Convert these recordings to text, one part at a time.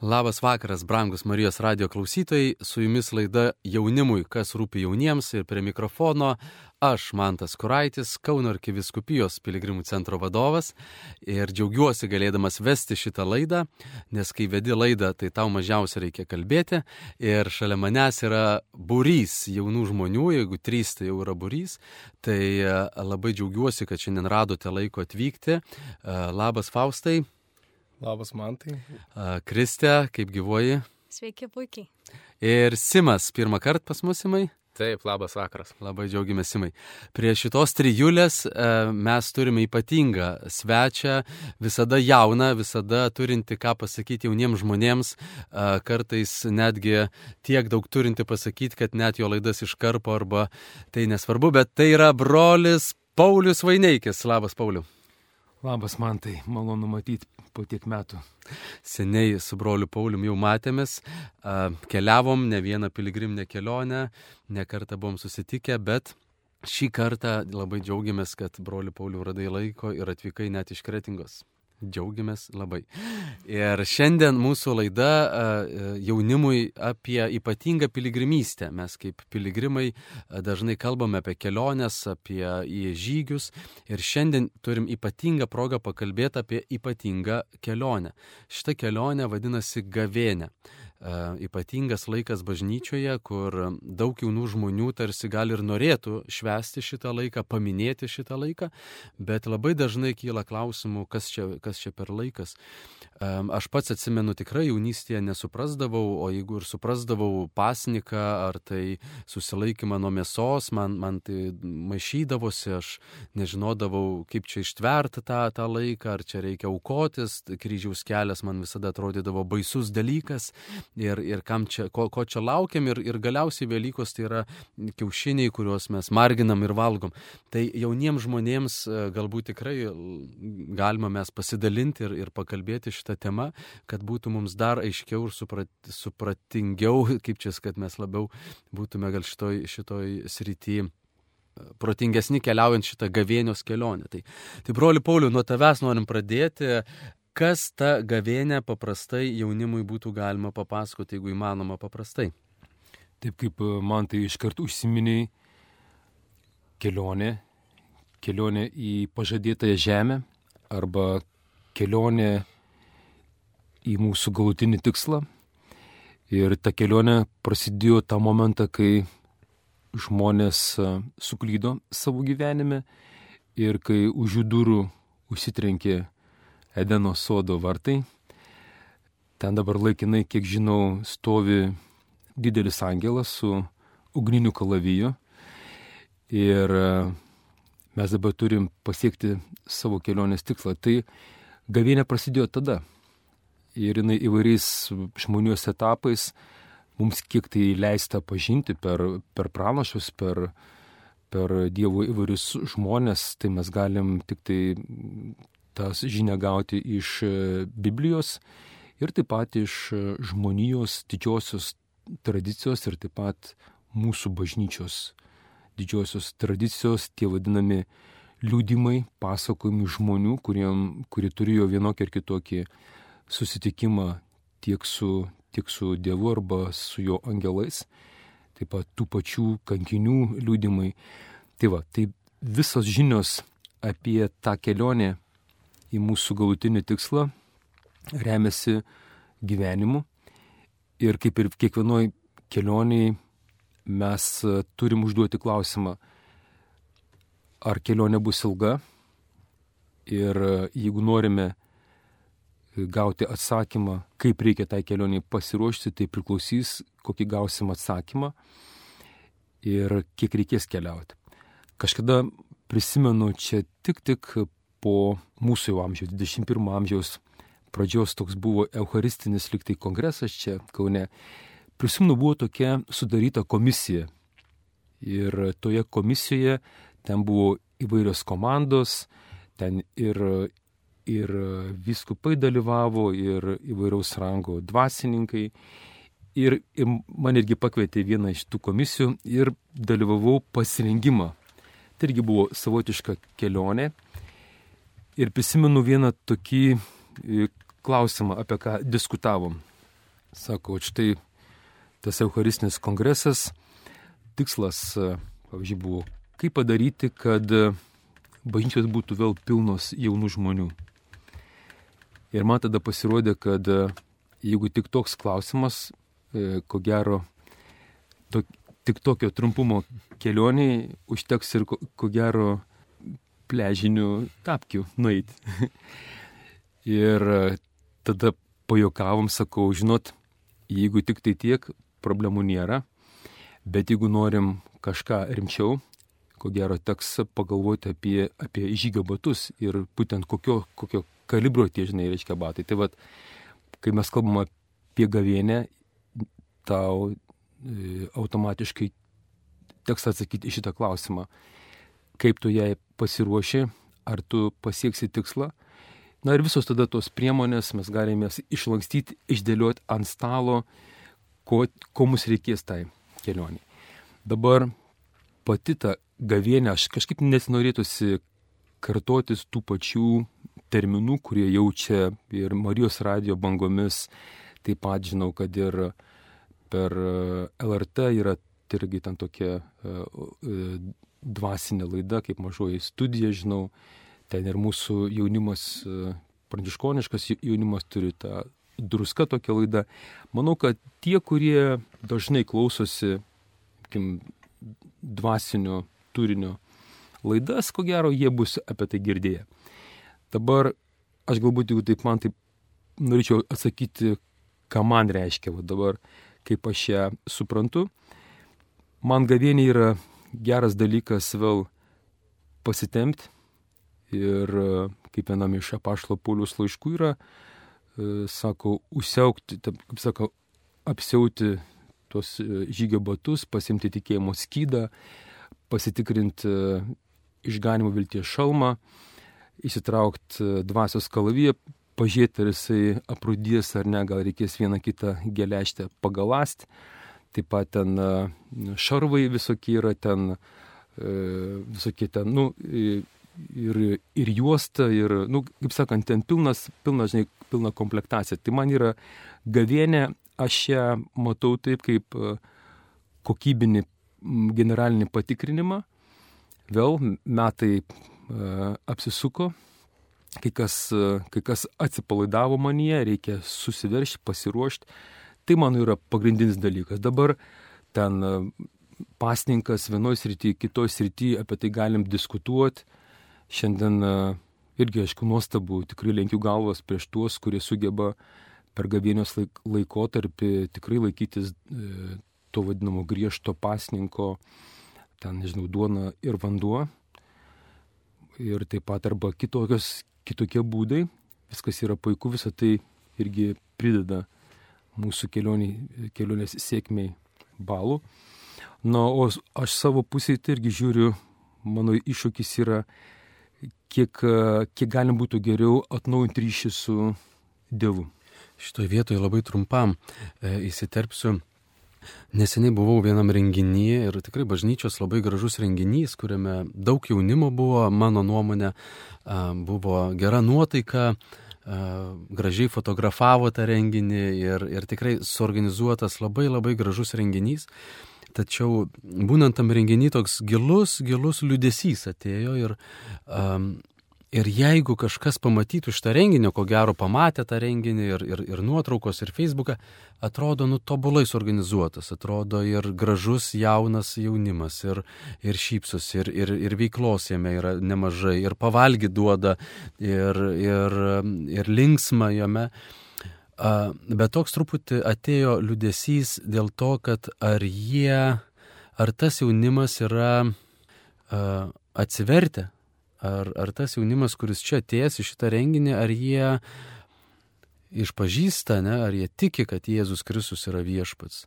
Labas vakaras, brangus Marijos radio klausytojai, su jumis laida jaunimui, kas rūpi jauniems. Ir prie mikrofono aš, Mantas Kuraitis, Kauno arkiviskupijos piligrimų centro vadovas. Ir džiaugiuosi galėdamas vesti šitą laidą, nes kai vedi laidą, tai tau mažiausiai reikia kalbėti. Ir šalia manęs yra būrys jaunų žmonių, jeigu trys tai jau yra būrys, tai e, labai džiaugiuosi, kad šiandien radote laiko atvykti. E, labas Faustai. Labas mantai. Kristė, kaip gyvoji? Sveiki, puikiai. Ir Simas, pirmą kartą pas mus Simai? Taip, labas vakaras. Labai džiaugiamės Simai. Prie šitos trijulės mes turime ypatingą svečią, visada jauną, visada turinti ką pasakyti jauniems žmonėms, kartais netgi tiek daug turinti pasakyti, kad net jo laidas iškarpo arba tai nesvarbu, bet tai yra brolis Paulius Vaineikis. Labas, Pauliu. Labas man tai, malonu matyti po tiek metų. Seniai su broliu Paulium jau matėmės, keliavom ne vieną piligriminę kelionę, ne kartą buvom susitikę, bet šį kartą labai džiaugiamės, kad broliu Pauliu radai laiko ir atvykai net iš Kretingos. Džiaugiamės labai. Ir šiandien mūsų laida jaunimui apie ypatingą piligrimystę. Mes kaip piligrimai dažnai kalbame apie keliones, apie žygius. Ir šiandien turim ypatingą progą pakalbėti apie ypatingą kelionę. Šita kelionė vadinasi gavėnė ypatingas laikas bažnyčioje, kur daug jaunų žmonių tarsi gal ir norėtų švęsti šitą laiką, paminėti šitą laiką, bet labai dažnai kyla klausimų, kas čia, kas čia per laikas. Aš pats atsimenu tikrai jaunystėje nesuprasdavau, o jeigu ir suprasdavau pasniką ar tai susilaikymą nuo mėsos, man, man tai maišydavosi, aš nežinodavau, kaip čia ištverti tą, tą laiką, ar čia reikia aukotis, kryžiaus kelias man visada atrodydavo baisus dalykas ir, ir kam čia, ko, ko čia laukiam ir, ir galiausiai Velykos tai yra kiaušiniai, kuriuos mes marginam ir valgom. Tai jauniems žmonėms e, galbūt tikrai galima mes pasidalinti ir, ir pakalbėti šitą temą, kad būtų mums dar aiškiau ir suprat, supratingiau, kaip čia, kad mes labiau būtume gal šitoj, šitoj srityje protingesni keliaujant šitą gavėnios kelionę. Tai, tai broli Pauliu, nuo tavęs norim pradėti kas ta gavėnė paprastai jaunimui būtų galima papasakoti, jeigu įmanoma paprastai? Taip kaip e, man tai iš karto užsiminiai kelionė, kelionė į pažadėtąją žemę arba kelionė į mūsų galutinį tikslą. Ir ta kelionė prasidėjo tą momentą, kai žmonės e, suklydo savo gyvenime ir kai už jų durų užsitrenkė Edeno sodo vartai. Ten dabar laikinai, kiek žinau, stovi didelis angelas su ugniniu kalaviju. Ir e, mes dabar turim pasiekti savo kelionės tikslą. Tai gavėnė prasidėjo tada. Ir jinai įvairiais žmonijos etapais mums kiek tai leista pažinti per, per pranašus, per, per Dievo įvairius žmonės, tai mes galim tik tai tą žinią gauti iš e, Biblijos ir taip pat iš e, žmonijos didžiosios tradicijos ir taip pat mūsų bažnyčios didžiosios tradicijos, tie vadinami liūdimai, pasakojimai žmonių, kuriem, kurie turėjo vienokį ar kitokį susitikimą tiek su, tiek su Dievu arba su jo angelais, taip pat tų pačių kankinių liūdimai. Tai va, tai visos žinios apie tą kelionę į mūsų galutinį tikslą remiasi gyvenimu. Ir kaip ir kiekvienoj kelioniai mes turim užduoti klausimą, ar kelionė bus ilga ir jeigu norime gauti atsakymą, kaip reikia tai kelioniai pasiruošti, tai priklausys, kokį gausim atsakymą ir kiek reikės keliauti. Kažkada prisimenu čia tik tik po mūsų jau amžiaus, 21 amžiaus pradžios toks buvo Eucharistinis liktai kongresas čia Kaune. Prisimenu, buvo tokia sudaryta komisija. Ir toje komisijoje ten buvo įvairios komandos, ten ir, ir viskupai dalyvavo, ir įvairiaus rango dvasininkai. Ir, ir man irgi pakvietė vieną iš tų komisijų ir dalyvavau pasirengimą. Tai irgi buvo savotiška kelionė. Ir prisimenu vieną tokį e, klausimą, apie ką diskutavom. Sako, štai tas Eucharistinis kongresas, tikslas, pavyzdžiui, buvo, kaip padaryti, kad bažnyčios būtų vėl pilnos jaunų žmonių. Ir man tada pasirodė, kad jeigu tik toks klausimas, ko gero, to, tik tokio trumpumo kelioniai užteks ir ko, ko gero pležinių tapkių nueiti. ir tada pajokavom, sakau, žinot, jeigu tik tai tiek, problemų nėra, bet jeigu norim kažką rimčiau, ko gero teks pagalvoti apie, apie žygio batus ir būtent kokio, kokio kalibro tie, žinai, reiškia batai. Tai vad, kai mes kalbam apie gavienę, tau e, automatiškai teks atsakyti šitą klausimą. Kaip tu jai pasiruoši, ar tu pasieksi tikslą. Na ir visos tada tos priemonės mes galime išlankstyti, išdėlioti ant stalo, ko, ko mums reikės tai kelioniai. Dabar pati ta gavienė, aš kažkaip nesinorėtųsi kartotis tų pačių terminų, kurie jaučia ir Marijos radio bangomis. Taip pat žinau, kad ir per LRT yra irgi ten tokia uh, dvasinė laida, kaip mažoji studija, žinau. Ten ir mūsų jaunimas, uh, pranciškoniškas jaunimas turi tą druska tokia laida. Manau, kad tie, kurie dažnai klausosi, kim, dvasinio turinio laidas, ko gero, jie bus apie tai girdėję. Dabar aš galbūt, jeigu taip man taip norėčiau atsakyti, ką man reiškia, va dabar, kaip aš ją suprantu. Man gavienė yra geras dalykas vėl pasitemti ir kaip vienam iš apaštalo Paulius laiškų yra, e, sako, užsiaukti, kaip sako, apsiauti tuos e, žygio batus, pasimti tikėjimo skydą, pasitikrinti e, išganimo vilties šalmą, įsitraukti dvasios kalaviją, pažiūrėti, ar jisai aprūdės ar ne, gal reikės vieną kitą geleštę pagalast. Taip pat ten šarvai visokie yra ten, visokie ten, nu, ir, ir juosta, ir, nu, kaip sakant, ten pilnas, pilna, žinai, pilna komplektacija. Tai man yra gavienė, aš ją matau taip kaip kokybinį generalinį patikrinimą. Vėl metai apsisuko, kai kas, kai kas atsipalaidavo manyje, reikia susiveršti, pasiruošti. Tai mano yra pagrindinis dalykas. Dabar ten pasninkas vienoje srityje, kitoje srityje, apie tai galim diskutuoti Šiandien e, irgi, aišku, nuostabu, tikrai lenkiu galvas prieš tuos, kurie sugeba per gavėnios laikotarpį tikrai laikytis e, to vadinamo griežto pasninko, ten, nežinau, duona ir vanduo. Ir taip pat arba kitokios, kitokie būdai. Viskas yra puiku, visą tai irgi prideda mūsų kelioniai, kelionės sėkmiai balų. Na, o aš savo pusėje tai irgi žiūriu, mano iššūkis yra kiek, kiek galim būtų geriau atnaujinti ryšį su Dievu. Šitoje vietoje labai trumpam e, įsiterpsiu. Neseniai buvau vienam renginyje ir tikrai bažnyčios labai gražus renginys, kuriame daug jaunimo buvo, mano nuomonė, buvo gera nuotaika, gražiai fotografavo tą renginį ir, ir tikrai suorganizuotas labai labai gražus renginys. Tačiau būnant tam renginį toks gilus, gilus liudesys atėjo ir, um, ir jeigu kažkas pamatytų šitą renginį, ko gero pamatė tą renginį ir, ir, ir nuotraukos, ir Facebooką, atrodo, nu, tobulai suorganizuotas, atrodo ir gražus jaunas jaunimas, ir, ir šypsus, ir, ir, ir veiklos jame yra nemažai, ir pavalgy duoda, ir, ir, ir linksma jame. Bet toks truputį atėjo liudesys dėl to, kad ar jie, ar tas jaunimas yra atsivertę, ar, ar tas jaunimas, kuris čia atėjęs į šitą renginį, ar jie išpažįsta, ne, ar jie tiki, kad Jėzus Kristus yra viešpats.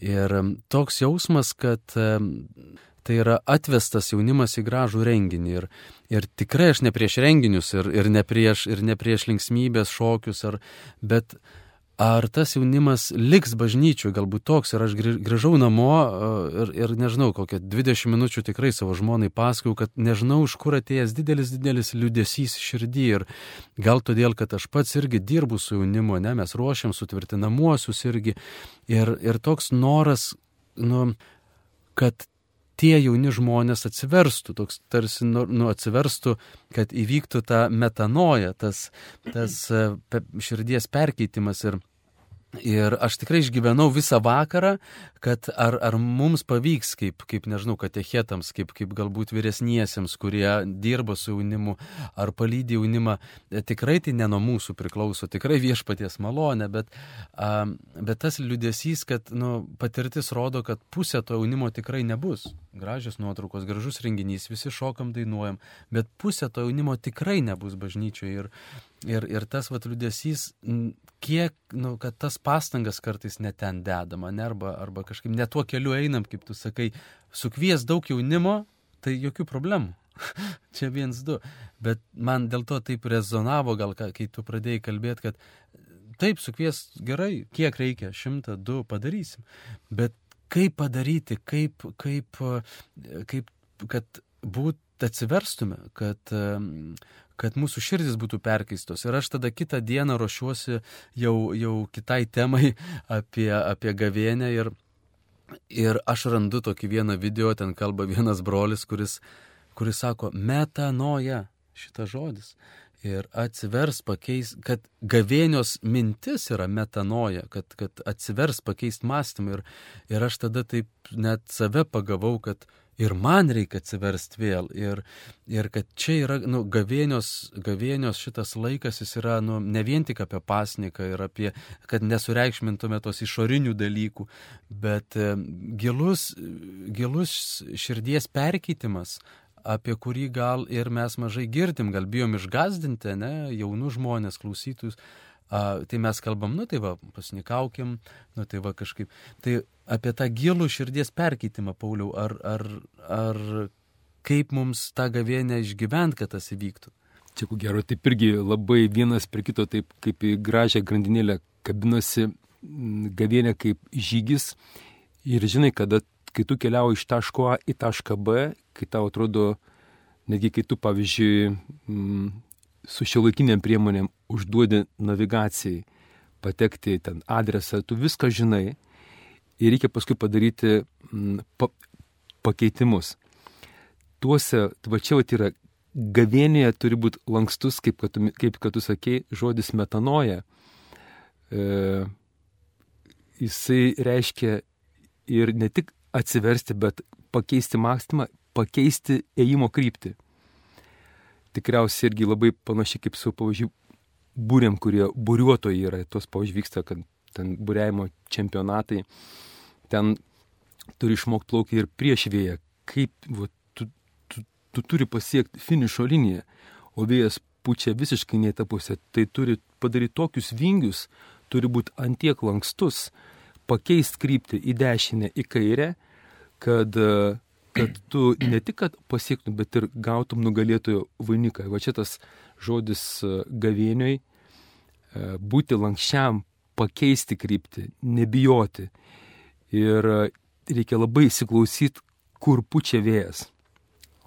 Ir toks jausmas, kad tai yra atvestas jaunimas į gražų renginį. Ir, ir tikrai aš ne prieš renginius ir, ir, ne prieš, ir ne prieš linksmybės, šokius, ar, bet ar tas jaunimas liks bažnyčių, galbūt toks. Ir aš grįžau namo ir, ir nežinau, kokią 20 minučių tikrai savo žmonai pasakau, kad nežinau, iš kur atėjęs didelis, didelis liudesys širdį. Ir gal todėl, kad aš pats irgi dirbu su jaunimu, ne, mes ruošiam sutvirtinamuosius irgi. Ir, ir toks noras, nu, kad tie jauni žmonės atsiverstų, toks tarsi nu, nu, atsiverstų, kad įvyktų ta metanoja, tas, tas e, širdies perkeitimas ir Ir aš tikrai išgyvenau visą vakarą, kad ar, ar mums pavyks, kaip, kaip nežinau, katechetams, kaip, kaip galbūt vyresniesiems, kurie dirba su jaunimu, ar palydė jaunimą, e, tikrai tai ne nuo mūsų priklauso, tikrai viešpaties malonė, bet, a, bet tas liudesys, kad nu, patirtis rodo, kad pusė to jaunimo tikrai nebus. Gražios nuotraukos, gražus renginys, visi šokam, dainuojam, bet pusė to jaunimo tikrai nebus bažnyčioje. Ir, Ir, ir tas vat liudesys, kiek, nu, kad tas pastangas kartais neten dedama, ne, arba, arba kažkaip ne tuo keliu einam, kaip tu sakai, sukvies daug jaunimo, tai jokių problemų. Čia viens, du. Bet man dėl to taip rezonavo, gal kai tu pradėjai kalbėti, kad taip, sukvies gerai, kiek reikia, šimtą, du padarysim. Bet kaip padaryti, kaip, kaip, kaip kad būt atsiverstume, kad, kad mūsų širdis būtų perkeistos. Ir aš tada kitą dieną ruošiuosi jau, jau kitai temai apie, apie gavėnę ir, ir aš randu tokį vieną video, ten kalba vienas brolis, kuris, kuris sako, metanoja šitas žodis. Ir atsivers pakeis, kad gavėnios mintis yra metanoja, kad, kad atsivers pakeisti mąstymą. Ir, ir aš tada taip net save pagavau, kad ir man reikia atsiversti vėl. Ir, ir kad čia yra, nu, gavėnios, gavėnios šitas laikas, jis yra, nu, ne vien tik apie pasniką ir apie, kad nesureikšmintume tos išorinių dalykų, bet e, gilus, gilus širdies perkeitimas apie kurį gal ir mes mažai girdim, gal bijom išgazdinti, ne, jaunų žmonės, klausytus, a, tai mes kalbam, nu tai va, pasnikaukim, nu tai va kažkaip. Tai apie tą gilų širdies perkeitimą, Pauliau, ar, ar, ar kaip mums tą gavėnę išgyventi, kad tas įvyktų? Čia ko gero, taip irgi labai vienas prie kito, taip kaip į gražią grandinėlę kabinosi gavėnė kaip žygis. Ir žinai, kada, kai tu keliauji iš taško A į tašką B, kai tau atrodo, netgi kai tu, pavyzdžiui, su šiuolaikiniam priemonėm užduodi navigacijai, patekti ten adresą, tu viską žinai ir reikia paskui padaryti m, pa, pakeitimus. Tuose, va čia va yra gavėnėje turi būti lankstus, kaip kad, tu, kaip kad tu sakei, žodis metanoja. E, jisai reiškia ir ne tik atsiversti, bet pakeisti mąstymą, pakeisti ėjimo kryptį tikriausiai irgi labai panašiai kaip su, pavyzdžiui, būrėm, kurie būriuotojai yra, tos, pavyzdžiui, vyksta, kad ten būrėjimo čempionatai, ten turi išmokti plaukti ir prieš vėją, kaip va, tu, tu, tu turi pasiekti finišo liniją, o vėjas pučia visiškai ne tą pusę, tai turi padaryti tokius vingius, turi būti antiek lankstus, pakeisti kryptį į dešinę, į kairę, kad kad tu ne tik, kad pasiektum, bet ir gautum nugalėtojo vainiką. Va čia tas žodis e, gavėnioj e, - būti lankščiam, pakeisti kryptį, nebijoti. Ir e, reikia labai įsiklausyti, kur pučia vėjas.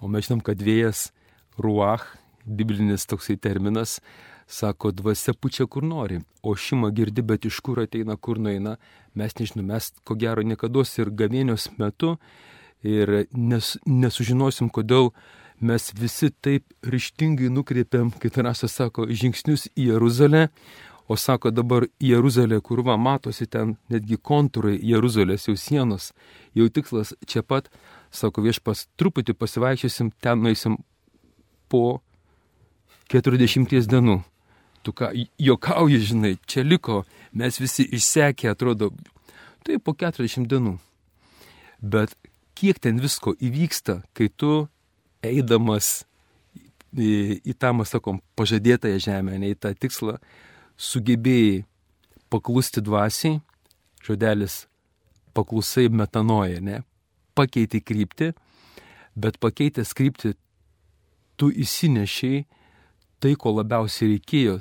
O mes žinom, kad vėjas ruach, biblinis toksai terminas, sako, dvasia pučia kur nori, o šimą girdi, bet iš kur ateina, kur nueina, mes nežinom, mes ko gero niekada ir gavėnios metu ir nes, nesužinosim, kodėl mes visi taip ryštingai nukreipiam, kaip Tarasas sako, žingsnius į Jeruzalę, o sako dabar Jeruzalė, kur va matosi ten netgi kontūrai Jeruzalės jau sienos, jau tikslas čia pat, sako viešpas, truputį pasivaikščiosim, ten nueisim po 40 dienų. Tu ką, jokauji, žinai, čia liko, mes visi išsekę, atrodo, tai po 40 dienų. Bet kiek ten visko įvyksta, kai tu eidamas į, į tą, mes sakom, pažadėtąją žemę, ne į tą tikslą, sugebėjai paklusti dvasiai, žodelis paklusai metanoja, ne, pakeiti kryptį, bet pakeitęs kryptį tu įsinešiai tai, ko labiausiai reikėjo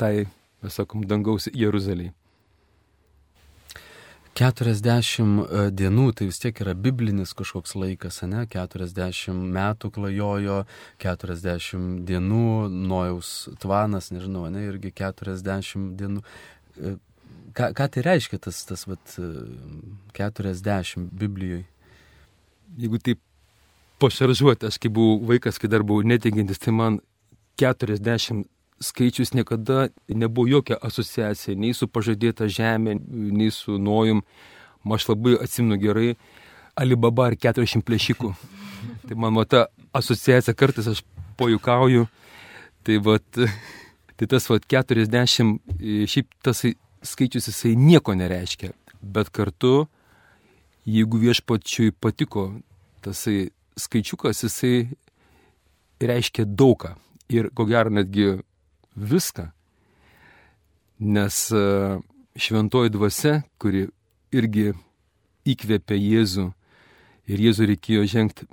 tai mes sakom, dangaus Jeruzalėje. 40 dienų tai vis tiek yra biblinis kažkoks laikas, ne? 40 metų klajojo, 40 dienų, nojaus tvanas, nežinau, ne, irgi 40 dienų. E, ką, ką tai reiškia tas, tas vat, 40 Biblijoje? Jeigu taip pašaržuoti, aš kai buvau vaikas, kai dar buvau netikintis, tai man 40 skaičius niekada nebuvo jokia asociacija nei su pažadėta žemė, nei su nojum. Aš labai atsimenu gerai Alibaba ir 40 plėšikų. Tai man va ta asociacija kartais aš pojukauju. Tai, vat, tai tas vat, 40, šiaip tas skaičius jisai nieko nereiškia. Bet kartu, jeigu viešpačiui patiko tasai skaičiukas, jisai reiškia daugą. Ir ko gero netgi viską. Nes e, šventoji dvasia, kuri irgi įkvėpė Jėzų ir Jėzų reikėjo žengti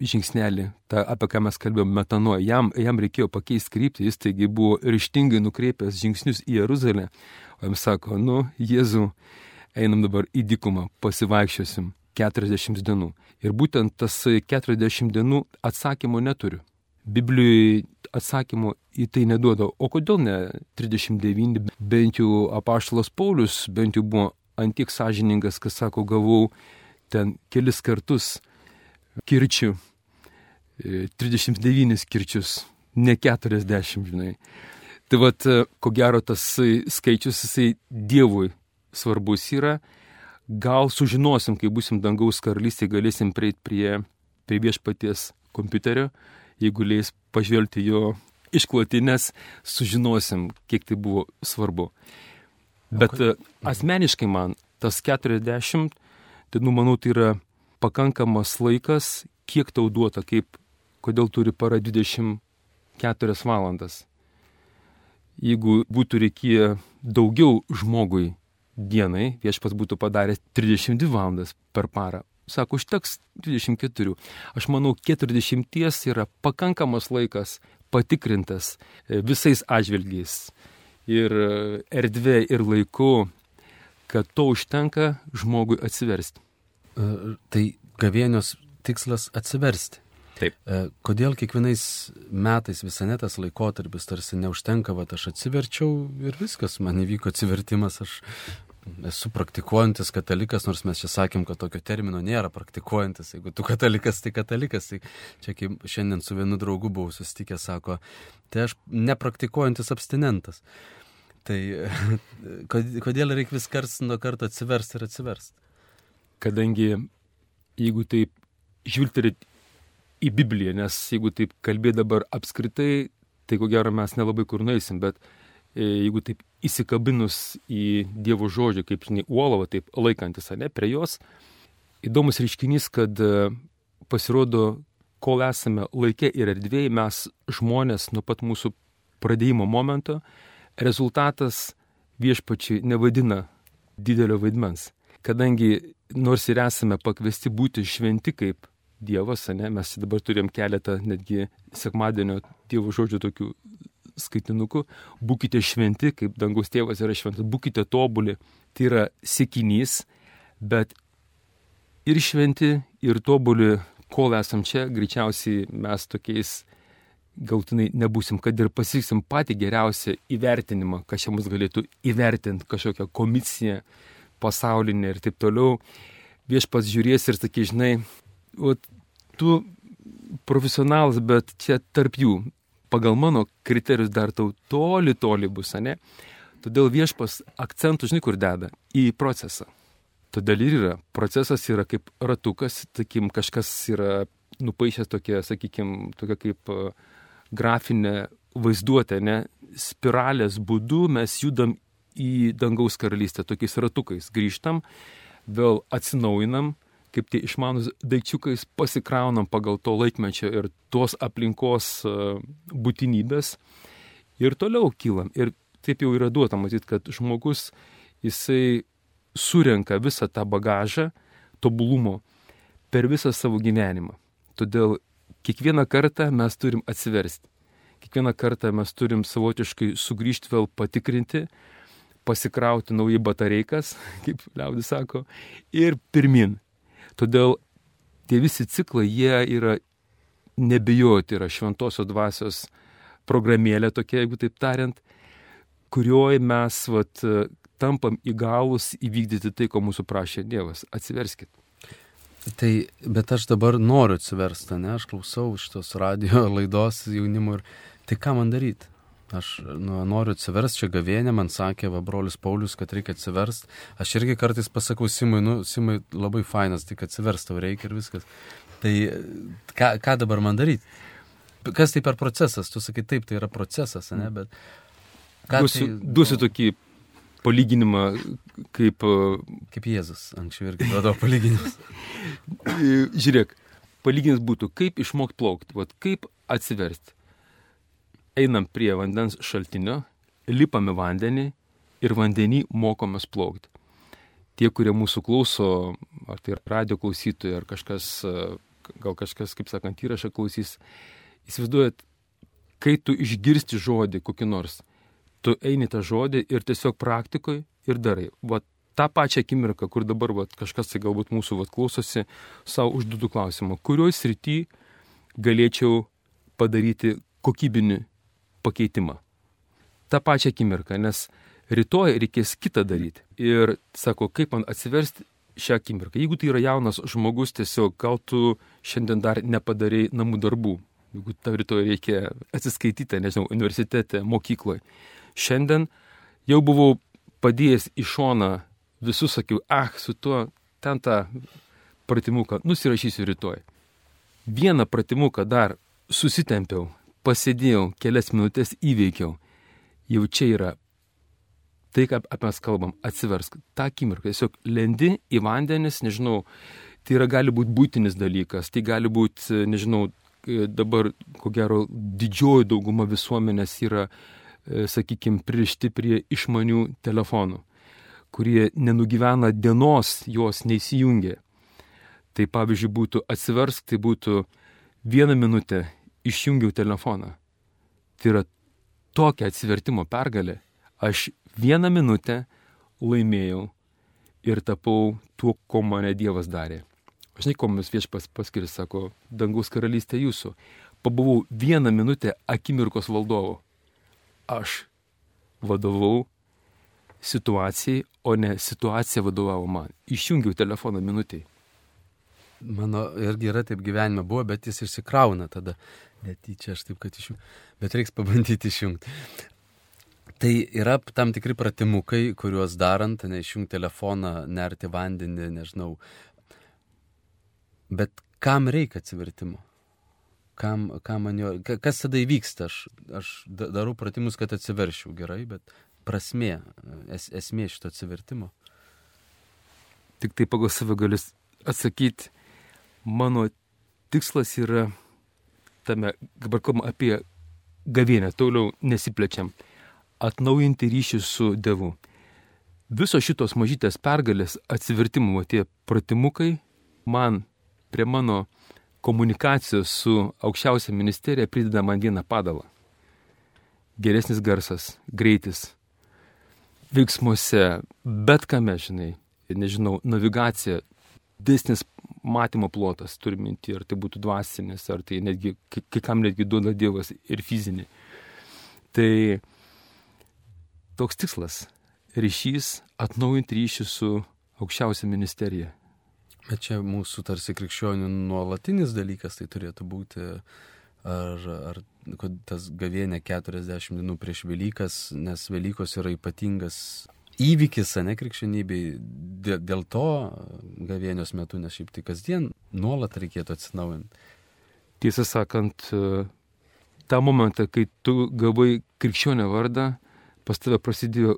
žingsnelį, tą, apie ką mes kalbėjome, metanoje. Jam, jam reikėjo pakeisti kryptį, jis taigi buvo ryštingai nukreipęs žingsnius į Jeruzalę. O jam sako, nu, Jėzų, einam dabar į dykumą, pasivaikščiosim 40 dienų. Ir būtent tas 40 dienų atsakymo neturiu. Biblijoje atsakymo į tai neduoda. O kodėl ne 39? Bent jau apaštalas Paulius bent jau buvo antiek sąžiningas, kas sako, gavau ten kelis kartus kirčių, 39 e, kirčius, ne 40, žinai. Tai vad, e, ko gero tas skaičius, jisai Dievui svarbus yra. Gal sužinosim, kai busim dangaus karalystėje, galėsim prieiti prie, prie viešpaties kompiuterio jeigu leis pažvelgti jo išklotinės, sužinosim, kiek tai buvo svarbu. Bet okay. asmeniškai man tas 40, tai nu manau, tai yra pakankamas laikas, kiek tau duota, kaip, kodėl turi para 24 valandas. Jeigu būtų reikėję daugiau žmogui dienai, viešpas būtų padaręs 32 valandas per parą, Sako, užteks 24. Aš manau, 40 yra pakankamas laikas patikrintas e, visais atžvilgiais. Ir e, erdvė, ir laiku, kad to užtenka žmogui atsiversti. E, tai gavėnios tikslas atsiversti. Taip. Kodėl kiekvienais metais visanetas laikotarpis tarsi neužtenka, va aš atsiverčiau ir viskas, man įvyko atsivertimas, aš esu praktikuojantis katalikas, nors mes čia sakėm, kad tokio termino nėra praktikuojantis. Jeigu tu katalikas, tai katalikas. Tai čia kaip šiandien su vienu draugu buvau susitikęs, sako, tai aš nepraktikuojantis abstinentas. Tai kodėl reikia vis kars nuo karto atsiversti ir atsiversti? Kadangi jeigu taip žvilgterit į Bibliją, nes jeigu taip kalbėt dabar apskritai, tai ko gero mes nelabai kur nueisim, bet jeigu taip įsikabinus į Dievo žodžią, kaip žinai, uolava, taip laikantis, ne, prie jos, įdomus reiškinys, kad e, pasirodo, kol esame laikė ir erdvėjai, mes žmonės nuo pat mūsų pradėjimo momento, rezultatas viešpačiai nevadina didelio vaidmens. Kadangi nors ir esame pakviesti būti šventi kaip Dievas, ne, mes dabar turim keletą netgi sekmadienio Dievo žodžių tokių skaitinukų, būkite šventi, kaip dangus tėvas yra šventas, būkite tobuli. Tai yra sėkinys, bet ir šventi, ir tobuli, kol esam čia, greičiausiai mes tokiais galtinai nebūsim, kad ir pasieksim patį geriausią įvertinimą, kas čia mus galėtų įvertinti, kažkokią komisiją pasaulinę ir taip toliau. Viešpas žiūrės ir sakys, žinai, o, tu profesionalas, bet čia tarp jų pagal mano kriterijus dar tau toli, toli bus, ne? Todėl viešpas akcentų, žinai, kur deda? Į procesą. Todėl ir yra. Procesas yra kaip ratukas, takim, kažkas yra nupaišęs tokia, sakykim, tokia kaip e, grafinė vaizduotė, ne? Spiralės būdu mes judam į dangaus karalystę tokiais ratukais. Grįžtam, vėl atsinaujinam, kaip tie išmanus daikčiukais pasikraunam pagal to laikmečio ir tos aplinkos e, būtinybės ir toliau kylam. Ir taip jau yra duota matyti, kad žmogus jisai surenka visą tą bagažą tobulumo per visą savo gyvenimą. Todėl kiekvieną kartą mes turim atsiversti. kiekvieną kartą mes turim savotiškai sugrįžti vėl patikrinti, pasikrauti naujai batareikas, kaip liaudis sako, ir pirmin. Todėl tie visi ciklai, jie yra nebijoti, yra šventosios dvasios programėlė tokia, jeigu taip tariant, kurioje mes vat, tampam įgalus įvykdyti tai, ko mūsų prašė Dievas. Atsiverskit. Tai, bet aš dabar noriu atsiversti, ne, aš klausau šitos radio laidos jaunimų ir tai ką man daryti? Aš nu, noriu atsiversti, čia gavienė, man sakė, va, brolis Paulius, kad reikia atsiversti. Aš irgi kartais pasakau Simui, nu, Simui labai fainas, tik atsiversti tau reikia ir viskas. Tai ką, ką dabar man daryti? Kas tai per procesas? Tu sakai, taip, tai yra procesas, ne, bet... Duosiu, tai, duosiu tokį palyginimą kaip... Kaip Jėzus anksčiau irgi duodavo palyginimus. Žiūrėk, palyginimas būtų, kaip išmokti plaukti, vat, kaip atsiversti. Einam prie vandens šaltinio, lipame vandenį ir vandenį mokomės plaukti. Tie, kurie mūsų klauso, ar tai radio klausytojai, ar kažkas, gal kažkas, kaip sakant, įrašą klausys, įsivaizduojat, kai tu išgirsti žodį kokį nors, tu eini tą žodį ir tiesiog praktikoje ir darai. Vat tą pačią akimirką, kur dabar vat, kažkas tai galbūt mūsų vat, klausosi, savo užduotų klausimą, kurioj srity galėčiau padaryti kokybinį pakeitimą. Ta pačia akimirka, nes rytoj reikės kitą daryti. Ir sako, kaip man atsiversti šią akimirką. Jeigu tai yra jaunas žmogus, tiesiog gal tu šiandien dar nepadarai namų darbų. Jeigu tau rytoj reikia atsiskaityti, nežinau, universitete, mokykloje Šiandien jau buvau padėjęs į šoną visus, sakiau, ah, su tuo ten tą pratimuką nusirašysiu rytoj. Vieną pratimuką dar susitempiau, pasėdėjau, kelias minutės įveikiau. Jau čia yra tai, ką apie mes kalbam, atsiversk. Ta akimirka, tiesiog lendi į vandenis, nežinau, tai yra gali būti būtinis dalykas, tai gali būti, nežinau, dabar, ko gero, didžioji dauguma visuomenės yra E, sakykime, pririšti prie išmanių telefonų, kurie nenugyvena dienos, jos neįsijungia. Tai pavyzdžiui būtų atsiversk, tai būtų vieną minutę išjungiau telefoną. Tai yra tokia atsivertimo pergalė. Aš vieną minutę laimėjau ir tapau tuo, ko mane Dievas darė. Aš žinai, ko mums viešpas paskirs, sako, dangaus karalystė jūsų. Pabuvau vieną minutę akimirkos valdovu aš vadovau situacijai, o ne situacija vadovavo man. Išjungiau telefoną minutiai. Mano irgi yra taip gyvenime buvo, bet jis išsikrauna tada. Netyčia aš taip, kad išjungiu. Bet reiks pabandyti išjungti. Tai yra tam tikri pratimukai, kuriuos darant, neišjungti telefoną, nerti vandenį, nežinau. Bet kam reikia atsivertimo? kam, kam man jo, kas tada įvyksta, aš, aš darau pratimus, kad atsiveršiau gerai, bet prasmė, es, esmė šito atsivertimo. Tik tai pagal save galis atsakyti, mano tikslas yra tame, dabar kalbam apie gavienę, toliau nesiplečiam, atnaujinti ryšį su Dievu. Visos šitos mažytės pergalės atsivertimo tie pratimukai man prie mano komunikacijos su aukščiausia ministerija prideda man vieną padalą. Geresnis garsas, greitis, veiksmuose, bet kame, žinai, nežinau, navigacija, didesnis matymo plotas, turi minti, ar tai būtų dvasinis, ar tai netgi, kai kam netgi duoda Dievas ir fizinį. Tai toks tikslas - ryšys, atnaujinti ryšį su aukščiausia ministerija. Bet čia mūsų tarsi krikščionių nuolatinis dalykas tai turėtų būti, ar, ar tas gavienė 40 dienų prieš Velykas, nes Velykos yra ypatingas įvykis, ne krikščionybei, dėl, to gavienios metu, nes šiaip tai kasdien nuolat reikėtų atsinaujinti. Tiesą sakant, tą momentą, kai tu gavai krikščionio vardą, pas tave prasidėjo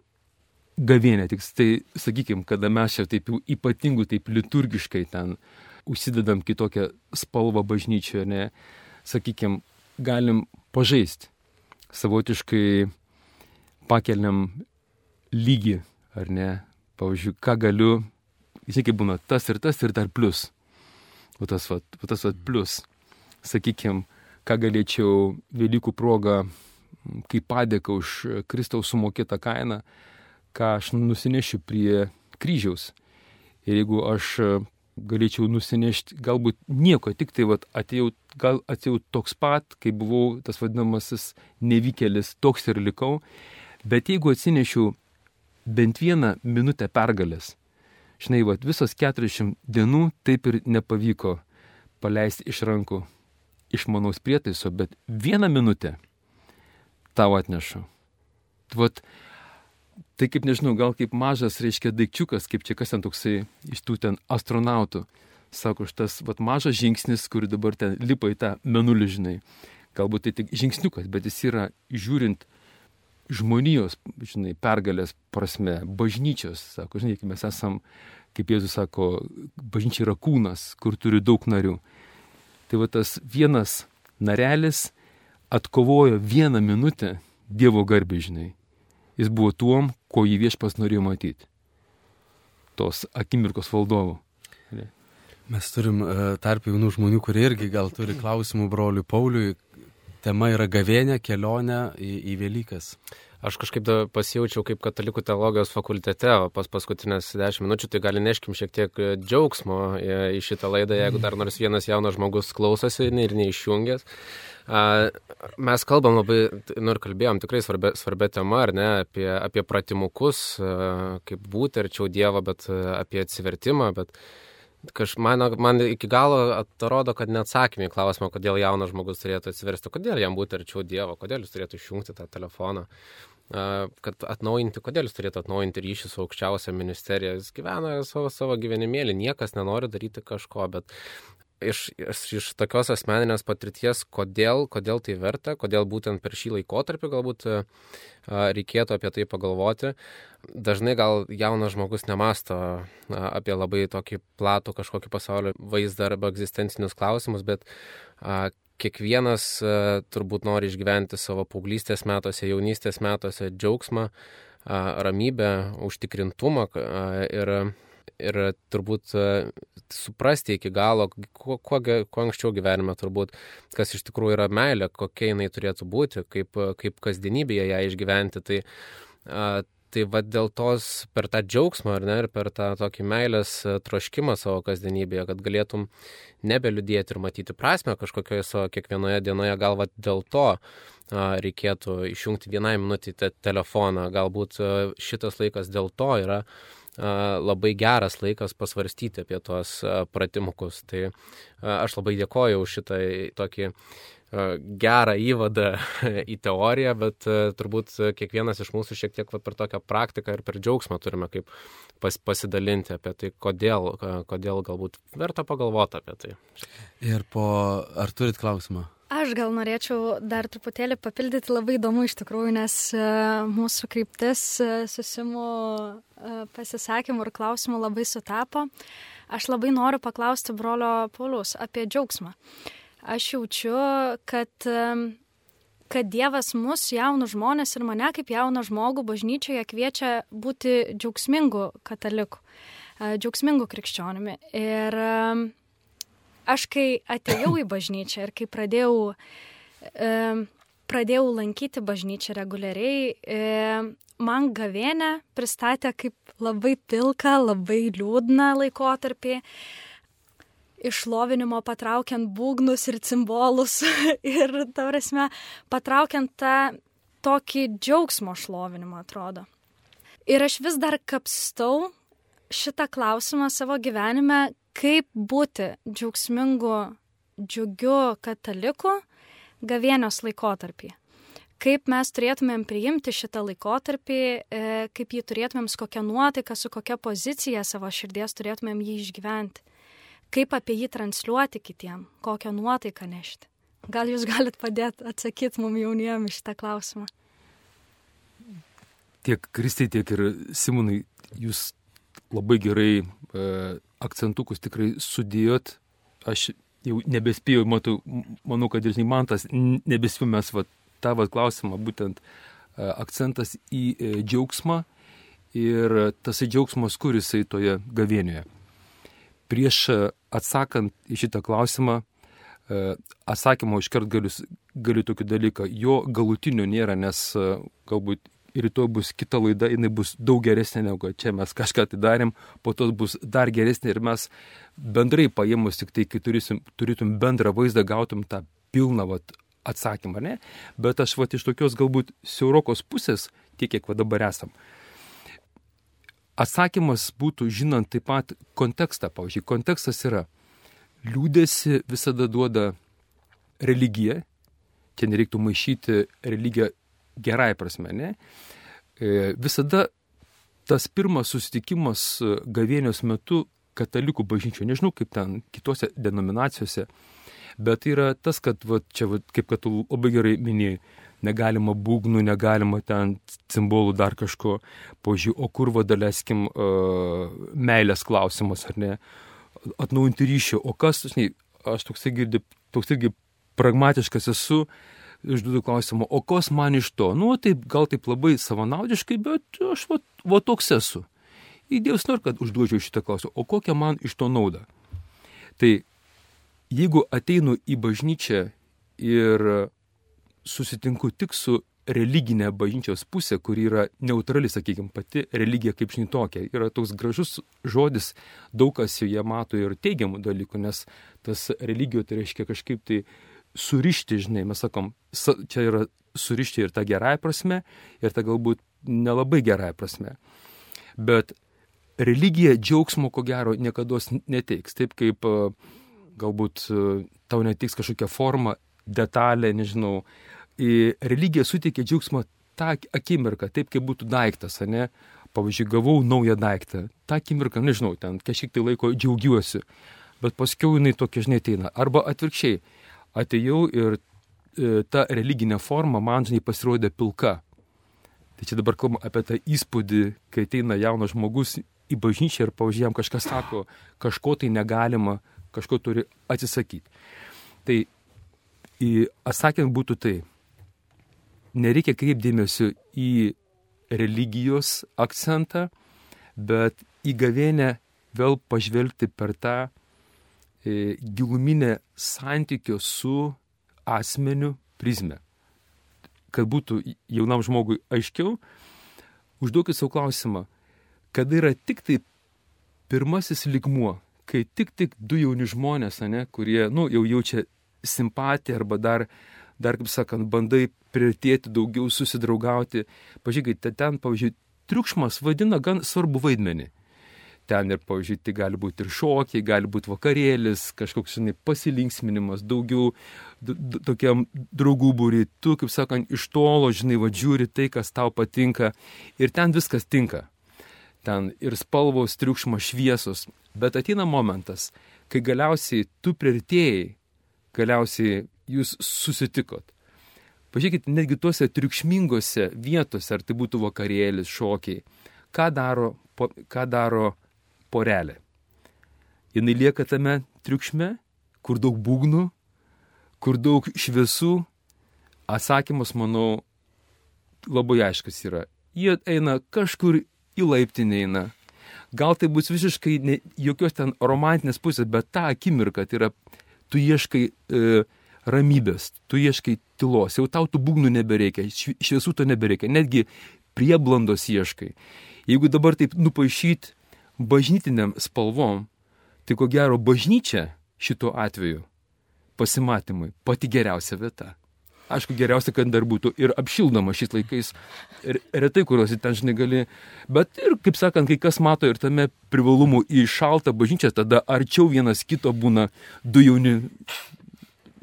gavienė, tik tai, sakykime, kada mes čia taip ypatingų, taip liturgiškai ten užsidedam kitokią spalvą bažnyčioje, ne, sakykime, galim pažaisti, savotiškai pakeliam lygį, ar ne, pavyzdžiui, ką galiu, žinai, kaip būna tas ir tas ir dar plus. O tas, va, tas va, plus, sakykime, ką galėčiau Velykų progą, kaip padėka už Kristaus sumokėtą kainą, ką aš nusinešiu prie kryžiaus. Ir jeigu aš galėčiau nusinešti galbūt nieko, tik tai vat, atėjau, gal atėjau toks pat, kai buvau tas vadinamasis nevykėlis, toks ir likau, bet jeigu atsinešiau bent vieną minutę pergalės, žinai, vat, visos 40 dienų taip ir nepavyko paleisti iš rankų išmanaus prietaiso, bet vieną minutę tau atnešu. Vat, tai kaip nežinau, gal kaip mažas, reiškia, daikčiukas, kaip čia kas ten toksai iš tų ten astronautų. Sako, šitas vat, mažas žingsnis, kur dabar ten lipa į tą menulį, žinai. Galbūt tai tik žingsniukas, bet jis yra žiūrint žmonijos, žinai, pergalės prasme, bažnyčios, sako, žinai, mes esam, kaip Jėzus sako, bažnyčia yra kūnas, kur turi daug narių. Tai va tas vienas narelis atkovojo vieną minutę Dievo garbė, žinai. Jis buvo tuom, ko jį viešpas norėjo matyti. Tos akimirkos valdovų. Mes turim e, tarp jaunų žmonių, kurie irgi gal turi klausimų broliui Pauliui. Tema yra gavėnė, kelionė į, į Velykas. Aš kažkaip pasijaučiau kaip katalikų teologijos fakultete, o pas paskutinės dešimt minučių tai gali neškim šiek tiek e, džiaugsmo į šitą laidą, jeigu dar nors vienas jaunas žmogus klausosi ir neišjungęs. Mes kalbam labai, nu ir kalbėjom tikrai svarbia, svarbia tema, ar ne, apie, apie pratimukus, kaip būti arčiau Dievo, bet apie atsivertimą, bet Kaž, man, man iki galo atrodo, kad neatsakymė į klausimą, kodėl jaunas žmogus turėtų atsiversti, kodėl jam būti arčiau Dievo, kodėl jis turėtų išjungti tą telefoną, kad atnaujinti, kodėl jis turėtų atnaujinti ryšį su aukščiausia ministerija. Jis gyvena savo, savo gyvenimėlį, niekas nenori daryti kažko, bet iš, iš, iš tokios asmeninės patirties, kodėl, kodėl tai verta, kodėl būtent per šį laikotarpį galbūt a, reikėtų apie tai pagalvoti. Dažnai gal jaunas žmogus nemasto apie labai tokį platų kažkokį pasaulio vaizdą arba egzistencinius klausimus, bet kiekvienas a, turbūt nori išgyventi savo paauglystės metuose, jaunystės metuose džiaugsmą, ramybę, užtikrintumą ir ir turbūt e, suprasti iki galo, kuo, kuo, kuo anksčiau gyvenime turbūt, kas iš tikrųjų yra meilė, kokia jinai turėtų būti, kaip, kaip kasdienybėje ją išgyventi. Tai, tai va dėl tos per tą džiaugsmą, ar ne, ir per tą tokį meilės e, troškimą savo kasdienybėje, kad galėtum nebeliudėti ir matyti prasme kažkokioje savo kiekvienoje dienoje, gal va dėl to reikėtų išjungti vienai minutį te telefoną, galbūt e, šitas laikas dėl to yra labai geras laikas pasvarstyti apie tuos pratimukus. Tai aš labai dėkoju už šitą tokį gerą įvadą į teoriją, bet turbūt kiekvienas iš mūsų šiek tiek per tokią praktiką ir per džiaugsmą turime kaip pas, pasidalinti apie tai, kodėl, kodėl galbūt verta pagalvoti apie tai. Ir po, ar turit klausimą? Aš gal norėčiau dar truputėlį papildyti, labai įdomu iš tikrųjų, nes mūsų kryptis susimų pasisakymų ir klausimų labai sutapo. Aš labai noriu paklausti brolio Paulius apie džiaugsmą. Aš jaučiu, kad, kad Dievas mus, jaunus žmonės ir mane kaip jauną žmogų bažnyčioje kviečia būti džiaugsmingų katalikų, džiaugsmingų krikščionimi. Ir aš kai atėjau į bažnyčią ir kai pradėjau, pradėjau lankyti bažnyčią reguliariai, man gavėnę pristatė kaip labai pilką, labai liūdną laikotarpį, išlovinimo patraukiant būgnus ir cimbolus ir, ta prasme, patraukiant tą tokį džiaugsmo šlovinimą, atrodo. Ir aš vis dar kapstau šitą klausimą savo gyvenime, kaip būti džiaugsmingu, džiugiu kataliku gavėnios laikotarpį kaip mes turėtumėm priimti šitą laikotarpį, e, kaip jį turėtumėm, su kokia nuotaika, su kokia pozicija savo širdies turėtumėm jį išgyventi, kaip apie jį transliuoti kitiem, kokią nuotaiką nešti. Gal jūs galit padėti atsakyti mum jauniem šitą klausimą? Tiek Kristai, tiek ir Simonai, jūs labai gerai e, akcentukus tikrai sudėjot. Aš jau nebespėjau, matau, manau, kad ir man tas nebespėjau mes vat, tą vat, klausimą, būtent e, akcentas į e, džiaugsmą ir tas džiaugsmas, kur jisai toje gavienioje. Prieš atsakant į šitą klausimą, atsakymo iškart galiu, galiu tokį dalyką. Jo galutinio nėra, nes e, galbūt rytoj bus kita laida, jinai bus daug geresnė negu čia mes kažką tai darėm, po to bus dar geresnė ir mes bendrai paėmus tik tai, kai turėsim, turėtum bendrą vaizdą, gautum tą pilną vat, atsakymą, ne? Bet aš vat iš tokios galbūt siaurokos pusės, tiek kiek va dabar esam. Atsakymas būtų žinant taip pat kontekstą, pavyzdžiui, kontekstas yra liūdėsi visada duoda religija, čia nereiktų maišyti religiją gerai prasme, ne? E, visada tas pirmas susitikimas gavėnios metu katalikų bažnyčio, nežinau kaip ten kitose denominacijose, bet yra tas, kad va, čia, va, kaip kad tu labai gerai minėjai, negalima būgnų, negalima ten simbolų dar kažko, požiūrėjau, o kur vadaleskim uh, meilės klausimas, ar ne, atnaujinti ryšį, o kas, žinai, aš toksai girdi, toks irgi pragmatiškas esu, išduodu klausimą, o kas man iš to? Nu, taip, gal taip labai savanaudiškai, bet aš va, va toks esu. Įdėjus noriu, kad užduočiau šitą klausimą, o kokią man iš to naudą? Tai jeigu ateinu į bažnyčią ir susitinku tik su religinė bažnyčios pusė, kuri yra neutrali, sakykime, pati religija kaip žinai tokia. Yra toks gražus žodis, daug kas joje mato ir teigiamų dalykų, nes tas religijų tai reiškia kažkaip tai surišti, žinai, mes sakom, čia yra surišti ir tą gerąją prasme, ir tą galbūt nelabai gerąją prasme. Bet religija džiaugsmo, ko gero, niekada neteiks. Taip kaip galbūt tau netiks kažkokia forma, detalė, nežinau, religija suteikia džiaugsmą tą akimirką, taip kaip būtų daiktas, ne? Pavyzdžiui, gavau naują daiktą. Ta akimirka, nežinau, ten kažkiek tai laiko džiaugiuosi, bet paskui jinai tokia, žinai, ateina. Arba atvirkščiai, atėjau ir e, ta religinė forma man, žinai, pasirodė pilka. Tai čia dabar kalbam apie tą įspūdį, kai ateina jaunas žmogus į bažnyčią ir, pavyzdžiui, jam kažkas sako, kažko tai negalima, kažko turi atsisakyti. Tai atsakymai būtų tai, nereikia kreipdėmėsio į religijos akcentą, bet į gavėnę vėl pažvelgti per tą giluminę santykio su asmeniu prizmę. Kad būtų jaunam žmogui aiškiau, užduokit savo klausimą, kada yra tik tai pirmasis ligmuo, kai tik tik du jauni žmonės, ne, kurie, nu, jau jaučia simpatiją arba dar, dar, kaip sakant, bandai priartėti daugiau, susidraugauti. Pažiūrėkite, ten, pavyzdžiui, triukšmas vadina gan svarbu vaidmenį. Ten ir, pavyzdžiui, tai gali būti ir šokiai, gali būti vakarėlis, kažkoks, žinai, pasilinksminimas, daugiau tokiam draugų būri, tu, kaip sakant, iš tolo, žinai, vadžiūri tai, kas tau patinka ir ten viskas tinka. Ten ir spalvos, triukšmas, šviesos. Bet ateina momentas, kai galiausiai tu prieartėjai, galiausiai jūs susitikot. Pažiūrėkit, netgi tuose triukšmingose vietose, ar tai būtų vakarėlis, šokiai, ką daro, ką daro porelė. Jis lieka tame triukšme, kur daug būgnų, kur daug šviesų. Atsakymas, manau, labai aiškus yra. Jie eina kažkur į laiptinę eina. Gal tai bus visiškai ne, jokios ten romantinės pusės, bet tą akimirką tai yra, tu ieškai e, ramybės, tu ieškai tylos, jau tau tų būgnų nebereikia, šviesų to nebereikia, netgi prieblandos ieškai. Jeigu dabar taip nupaišyti bažnytiniam spalvom, tai ko gero bažnyčia šituo atveju pasimatymui pati geriausia vieta. Aišku, geriausia, kad dar būtų ir apšildoma šiais laikais, ir retai, kuriuos ten žinai gali, bet ir, kaip sakant, kai kas mato ir tame privalumų į šaltą bažnyčią, tada arčiau vienas kito būna du jauni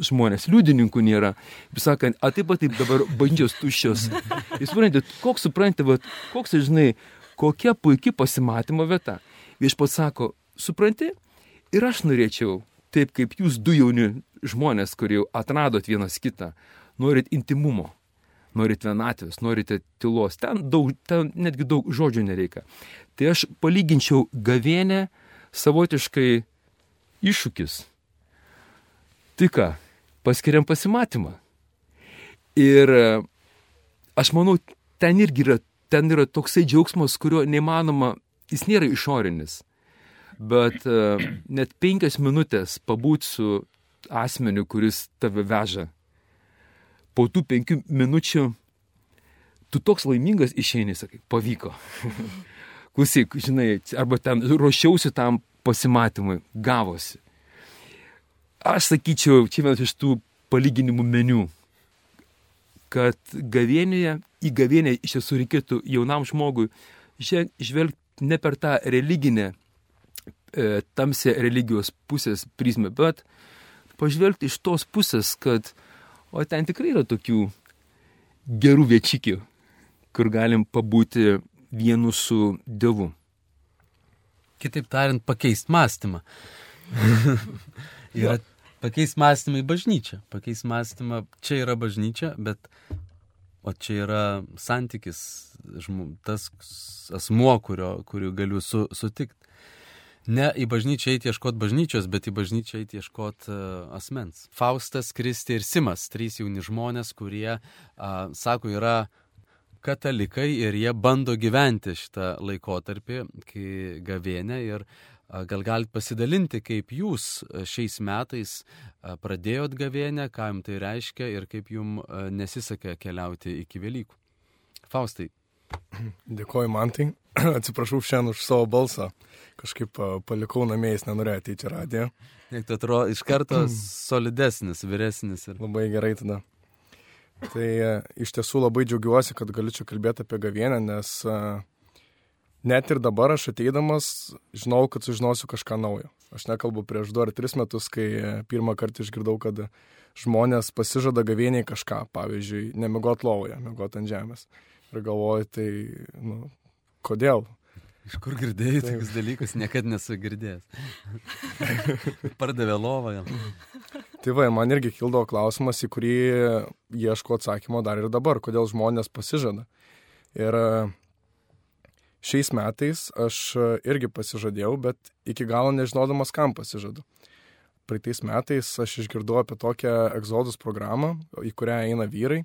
žmonės, liudininkų nėra. Sakant, a taip pat taip dabar bandžios tuščios. Jūs suprantate, koks suprantate, koks, žinai, kokia puikia pasimatymo vieta. Viešpats sako, supranti, ir aš norėčiau, taip kaip jūs du jauni žmonės, kurie jau atradot vienas kitą, norit intimumo, norit vienatvės, norite tylos, ten, daug, ten netgi daug žodžių nereikia. Tai aš palyginčiau gavėnę savotiškai iššūkis. Tai ką, paskiriam pasimatymą. Ir e, aš manau, ten irgi yra, ten yra toksai džiaugsmas, kurio neįmanoma, jis nėra išorinis. Bet uh, net penkias minutės pabūti su asmeniu, kuris tave veža. Po tų penkių minučių tu toks laimingas išeini, sakai, pavyko. Klausyk, žinai, arba ten ruošiausi tam pasimatymui, gavosi. Aš sakyčiau, čia vienas iš tų palyginimų meniu, kad gavienėje, į gavienę iš tiesų reikėtų jaunam žmogui žvelgti ne per tą religinę, e, tamsę religijos pusės prizmę, bet pažvelgti iš tos pusės, kad o ten tikrai yra tokių gerų viečikių, kur galim pabūti vienu su Dievu. Kitaip tariant, pakeisti mąstymą. yra pakeisti mąstymą į bažnyčią. Pakeisti mąstymą, čia yra bažnyčia, bet o čia yra santykis, tas asmuo, kurio, kuriuo galiu su, sutikti. Ne į bažnyčią eiti ieškoti bažnyčios, bet į bažnyčią eiti ieškoti uh, asmens. Faustas, Kristi ir Simas, trys jauni žmonės, kurie, uh, sako, yra katalikai ir jie bando gyventi šitą laikotarpį, kai gavėnė ir Gal galite pasidalinti, kaip jūs šiais metais pradėjot gavėnę, ką jums tai reiškia ir kaip jums nesisekė keliauti iki Velykų. Faustai. Dėkoju man tai. Atsiprašau šiandien už savo balsą. Kažkaip palikau namie, jis nenorėjo ateiti į radiją. Nek tu atrodo iš karto solidesnis, vyresnis. Ir... Labai gerai tada. Tai iš tiesų labai džiaugiuosi, kad galiu čia kalbėti apie gavienę, nes net ir dabar aš ateidamas žinau, kad sužinosiu kažką naujo. Aš nekalbu prieš du ar tris metus, kai pirmą kartą išgirdau, kad žmonės pasižada gavieniai kažką, pavyzdžiui, nemigot lovoje, migot ant žemės. Ir galvoju, tai, nu, kodėl? Iš kur girdėjai tokius dalykus, niekada nesu girdėjęs. Pardavė lovą jam. Tai va, man irgi kildavo klausimas, į kurį ieško atsakymo dar ir dabar, kodėl žmonės pasižada. Ir šiais metais aš e, irgi pasižadėjau, bet iki galo nežinodamas, kam pasižadu. Praeitais metais aš išgirdau apie tokią egzodus programą, į kurią eina vyrai,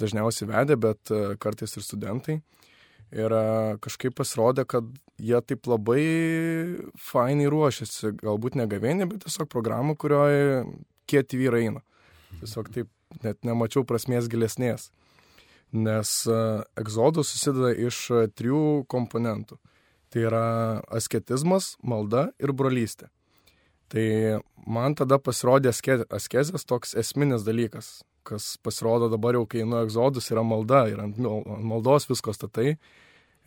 dažniausiai vedė, bet e, kartais ir studentai. Ir e, kažkaip pasirodė, kad jie taip labai fainai ruošiasi, galbūt ne gavienė, bet tiesiog programą, kurioje kieti vyrai eina. Tiesiog taip net nemačiau prasmės gilesnės nes e, egzodas susideda iš e, trijų komponentų. Tai yra asketizmas, malda ir brolystė. Tai man tada pasirodė askezės toks esminis dalykas, kas pasirodo dabar jau, kai nuo egzodus yra malda ir ant maldos visko statai.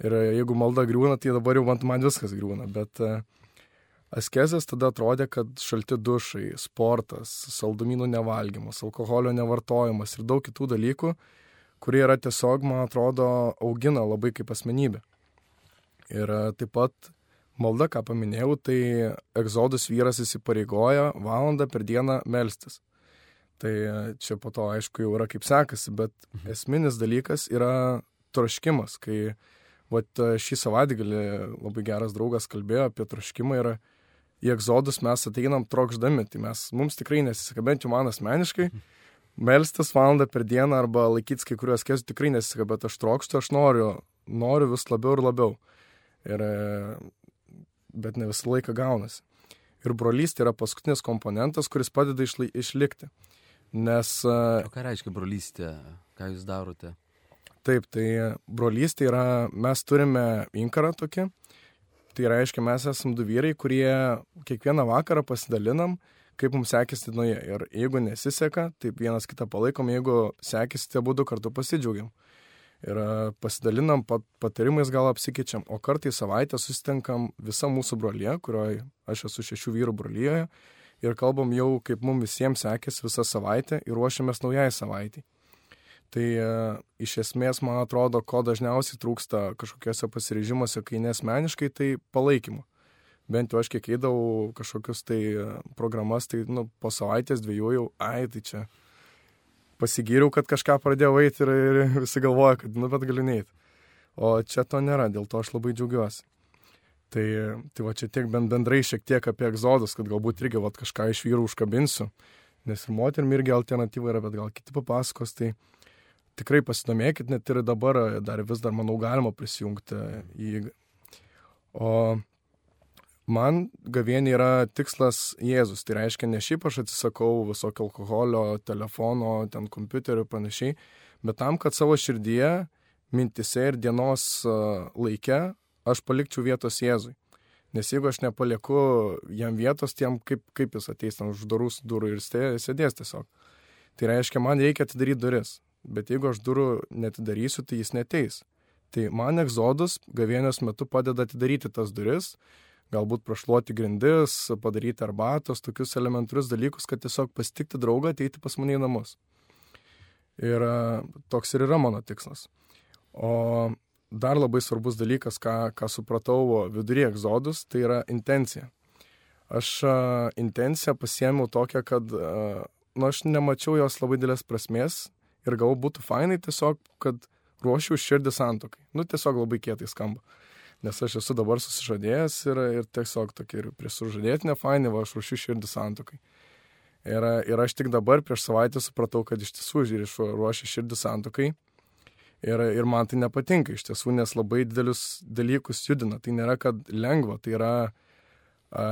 Ir jeigu malda griūna, tai dabar jau ant man viskas griūna. Bet e, askezės tada atrodė, kad šalti dušai, sportas, saldumynų nevalgymas, alkoholio nevartojimas ir daug kitų dalykų kurie yra tiesiog, man atrodo, augina labai kaip asmenybė. Ir e, taip pat malda, ką paminėjau, tai egzodus vyras įsipareigoja valandą per dieną melstis. Tai e, čia po to, aišku, jau yra kaip sekasi, bet mhm. esminis dalykas yra troškimas, kai vat, e, šį savaitgalį labai geras draugas kalbėjo apie troškimą ir į egzodus mes ateinam trokšdami, tai mes, mums tikrai nesiseka, bent jau man asmeniškai, mhm melstis valandą per dieną arba laikytis kai kuriuos kesų tikrai nesiseka, bet aš trokštu, aš noriu, noriu vis labiau ir labiau. Ir, e, bet ne visą laiką gaunasi. Ir brolystė yra paskutinis komponentas, kuris padeda išli išlikti. Nes... E, o ką reiškia brolystė? Ką jūs darote? Taip, tai brolystė yra, mes turime inkarą tokį. Tai reiškia, mes esame du vyrai, kurie kiekvieną vakarą pasidalinam kaip mums sekėsi dienoje. Ir jeigu nesiseka, tai vienas kitą palaikom, jeigu sekėsi, tai būdu kartu pasidžiaugiam. Ir e, pasidalinam pat, patarimais, gal apsikeičiam, o kartą į savaitę susitinkam visą mūsų brolyje, kurioje aš esu šešių vyrų brolyje, ir kalbam jau, kaip mums visiems sekėsi visą savaitę ir ruošiamės naujai savaitį. Tai e, iš esmės, man atrodo, ko dažniausiai trūksta kažkokiuose pasirežimuose, kai nesmeniškai, tai palaikymo bent jau aš kiek eidavau kažkokius tai e, programas, tai nu, po savaitės dviejų jau, ai, tai čia pasigyriau, kad kažką pradėjau eiti ir, ir visi galvoja, kad, nu, bet galiu neiti. O čia to nėra, dėl to aš labai džiaugiuosi. Tai, tai va čia tiek bendrai šiek tiek apie egzodus, kad galbūt irgi va, kažką iš vyrų užkabinsiu, nes ir moterim irgi alternatyva yra, bet gal kiti papasakos, tai tikrai pasidomėkit, net ir dabar dar vis dar, manau, galima prisijungti į... O Man gavienė yra tikslas Jėzus. Tai reiškia, ne šiaip aš atsisakau visokio alkoholio, telefono, ten kompiuterio ir panašiai, bet tam, kad savo širdyje, mintise ir dienos laike aš palikčiau vietos Jėzui. Nes jeigu aš nepalieku jam vietos, tiem kaip, kaip jis ateis ten uždarus durų ir sėdės tiesiog. Tai reiškia, man reikia atidaryti duris. Bet jeigu aš durų netidarysiu, tai jis neteis. Tai man egzodus gavienės metu padeda atidaryti tas duris, galbūt prašluoti grindis, padaryti arbatos, tokius elementarius dalykus, kad tiesiog pasitikti draugą, ateiti pas mane į namus. Ir toks ir yra mano tikslas. O dar labai svarbus dalykas, ką, ką supratau vidury egzodus, tai yra intencija. Aš a, intenciją pasiemiau tokią, kad, a, nu, aš nemačiau jos labai didelės prasmės ir gal būtų fainai tiesiog, kad ruošiu širdį santokai. Nu, tiesiog labai kietai skamba. Nes aš esu dabar susižadėjęs ir, ir tiesiog tokia ir prisužadėtinė fainai, va, aš ruošiu širdį santokai. Ir, ir aš tik dabar prieš savaitę supratau, kad iš tiesų ruošiu širdį santokai Ir, ir man tai nepatinka iš tiesų, nes labai didelius dalykus judina. Tai nėra, kad lengva, tai yra a,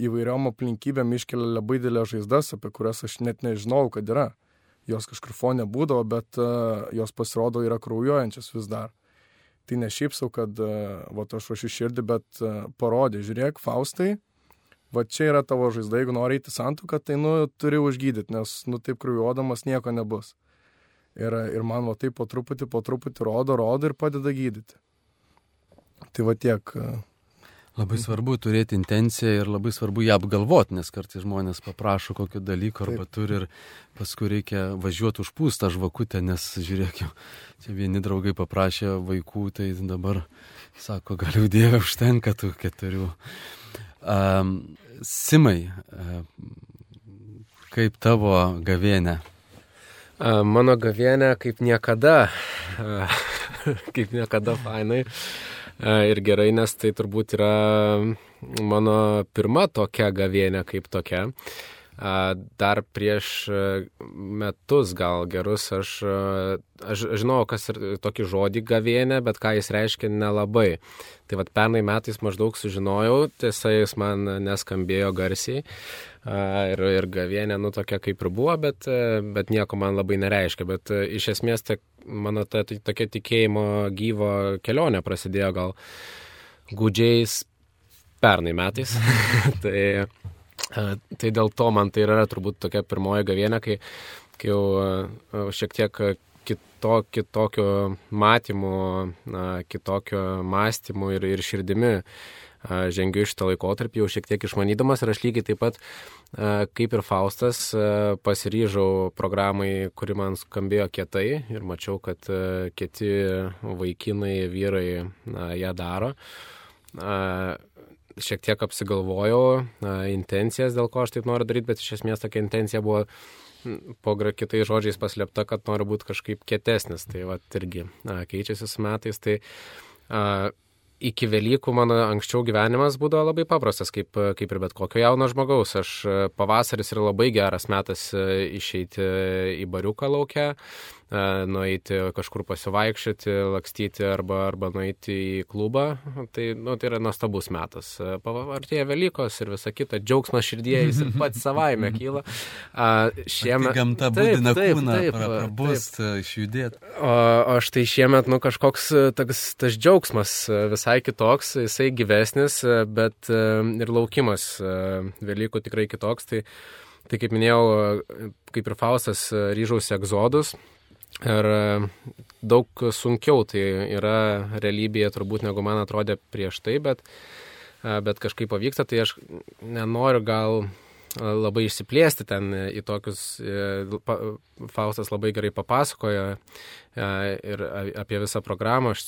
įvairiom aplinkybėm iškelia labai didelės žaizdas, apie kurias aš net nežinau, kad yra. Jos kažkur fone būdavo, bet a, jos pasirodo yra kraujuojančios vis dar. Tai ne šiaip sau, kad, va, aš ruošiu širdį, bet a, parodė, žiūrėk, Faustai, va čia yra tavo žaizda, jeigu nori eiti santuoką, tai, nu, turi užgydyti, nes, nu, taip kraujuodamas nieko nebus. Ir, ir man va taip po truputį, po truputį rodo, rodo ir padeda gydyti. Tai va tiek. E, labai svarbu turėti intenciją ir labai svarbu ją apgalvoti, nes kartais žmonės paprašo kokio dalyko arba Taip. turi ir paskui reikia važiuoti užpūstą žvakutę, nes žiūrėk, jau čia vieni draugai paprašė vaikų, tai dabar sako, galiu Dievę užtenka tų keturių. Um, Simai, uh, kaip tavo gavėnė? Mano gavienė kaip niekada, kaip niekada fainai ir gerai, nes tai turbūt yra mano pirma tokia gavienė kaip tokia. Dar prieš metus gal gerus aš, aš žinau, kas ir tokį žodį gavienė, bet ką jis reiškia nelabai. Tai vad pernai metais maždaug sužinojau, tiesa jis man neskambėjo garsiai. Ir, ir gavienė, nu tokia kaip ir buvo, bet, bet nieko man labai nereiškia. Bet iš esmės ta, mano ta, ta, tokia tikėjimo gyvo kelionė prasidėjo gal gudžiais pernai metais. tai Tai dėl to man tai yra turbūt tokia pirmoji gavienė, kai, kai jau šiek tiek kito, kitokio matymų, kitokio mąstymų ir, ir širdimi žengiu šitą laikotarpį jau šiek tiek išmanydamas ir aš lygiai taip pat, kaip ir Faustas, pasiryžau programai, kuri man skambėjo kietai ir mačiau, kad kiti vaikinai, vyrai ją daro šiek tiek apsigalvojau intencijas, dėl ko aš taip noriu daryti, bet iš esmės tokia intencija buvo po kitais žodžiais paslėpta, kad noriu būti kažkaip kietesnis. Tai va irgi a, keičiasi su metais. Tai a, iki Velykų mano anksčiau gyvenimas būdavo labai paprastas, kaip, kaip ir bet kokio jauno žmogaus. Aš pavasaris yra labai geras metas išeiti į bariuką laukę nueiti kažkur pasivaikščioti, lakstyti arba, arba nueiti į klubą, tai, nu, tai yra nuostabus metas. Artėja Velykos ir visa kita, džiaugsmas širdyje jis ir pats savaime kyla. Šiemet... Gamta būdina kūną, prabust, išjudėti. O, o štai šiemet, nu, kažkoks tas, tas džiaugsmas visai kitoks, jisai gyvesnis, bet ir laukimas Velykų tikrai kitoks. Tai, tai kaip minėjau, kaip ir Faustas, ryžausi egzodus, Ir e, daug sunkiau tai yra realybėje turbūt negu man atrodė prieš tai, bet, e, bet kažkaip pavyksta, tai aš nenoriu gal e, labai išsiplėsti ten į tokius, Faustas labai gerai papasakojo ir apie visą programą, aš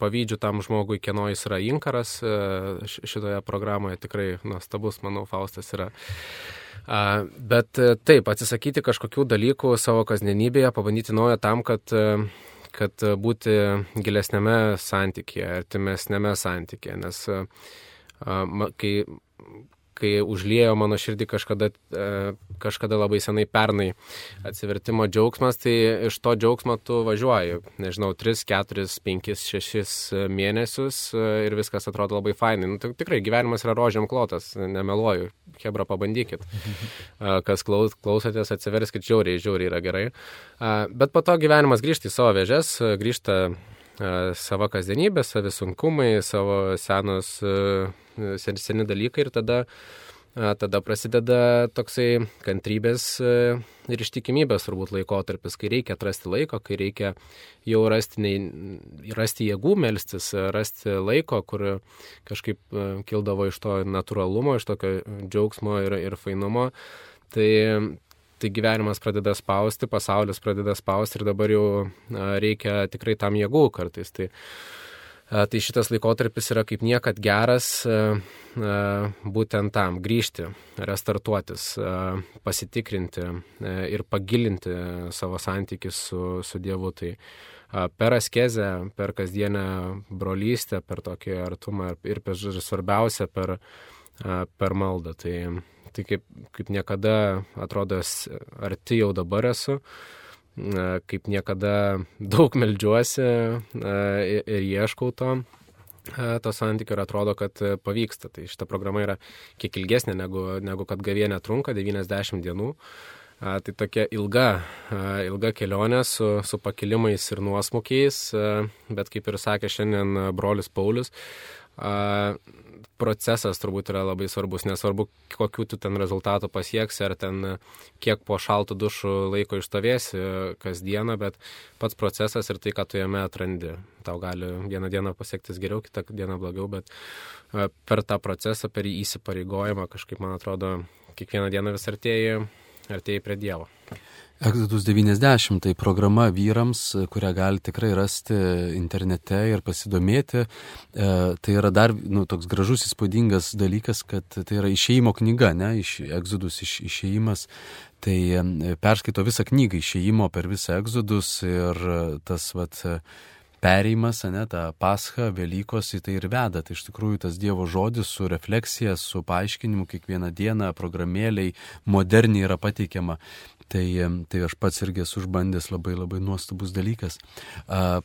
pavydžiu tam žmogui, kieno jis yra inkaras šitoje programoje, tikrai nuostabus, manau, Faustas yra. Bet e, taip, atsisakyti kažkokių dalykų savo kasdienybėje, pabandyti naują tam, kad, e, kad būti gilesnėme santykėje, artimesnėme santykėje. Nes kai kai užliejo mano širdį kažkada, e, kažkada labai senai pernai atsivertimo džiaugsmas, tai iš to džiaugsmo tu važiuoji, nežinau, 3, 4, 5, 6 mėnesius e, ir viskas atrodo labai fainai. Nu, tikrai gyvenimas yra rožiam klotas, nemeluoju, Hebra pabandykit. Kas klausotės, atsiverskit, žiauriai, žiauriai yra gerai. Bet po to gyvenimas grįžta į savo vėžes, grįžta savo kasdienybę, savi sunkumai, savo senos seni, seni dalykai ir tada, tada prasideda toksai kantrybės ir ištikimybės turbūt laikotarpis, kai reikia atrasti laiko, kai reikia jau rasti, nei, rasti jėgų melstis, rasti laiko, kur kažkaip kildavo iš to natūralumo, iš tokio džiaugsmo ir, ir fainumo. Tai, tai gyvenimas pradeda spausti, pasaulis pradeda spausti ir dabar jau reikia tikrai tam jėgų kartais. Tai, Tai šitas laikotarpis yra kaip niekad geras būtent tam grįžti, restartuotis, pasitikrinti ir pagilinti savo santykį su, su Dievu. Tai per askezę, per kasdienę brolystę, per tokį artumą ir, per, svarbiausia, per, per maldą. Tai, tai kaip, kaip niekada atrodo, arti jau dabar esu kaip niekada daug melžiuosi ir ieškau to, to santykio ir atrodo, kad pavyksta. Tai šita programa yra kiek ilgesnė negu, negu kad gavienė trunka, 90 dienų. Tai tokia ilga, ilga kelionė su, su pakilimais ir nuosmukiais, bet kaip ir sakė šiandien brolis Paulius, procesas turbūt yra labai svarbus, nesvarbu, kokiu tu ten rezultatų pasieksi, ar ten kiek po šaltų dušų laiko ištovėsi kasdieną, bet pats procesas ir tai, ką tu jame atrandi. Tau gali vieną dieną pasiektis geriau, kitą dieną blogiau, bet e, per tą procesą, per įsipareigojimą kažkaip, man atrodo, kiekvieną dieną vis artėjai, artėjai prie Dievo. Exodus 90 tai programa vyrams, kurią gali tikrai rasti internete ir pasidomėti. E, tai yra dar nu, toks gražus įspūdingas dalykas, kad tai yra išeimo knyga, ne, iš Exodus iš, išeimas. Tai e, perskaito visą knygą išeimo per visą Exodus ir tas vat, pereimas, ne, ta pascha, Velykos į tai ir veda. Tai iš tikrųjų tas Dievo žodis su refleksija, su paaiškinimu kiekvieną dieną programėliai moderniai yra pateikiama. Tai, tai aš pats irgi esu užbandęs labai labai nuostabus dalykas.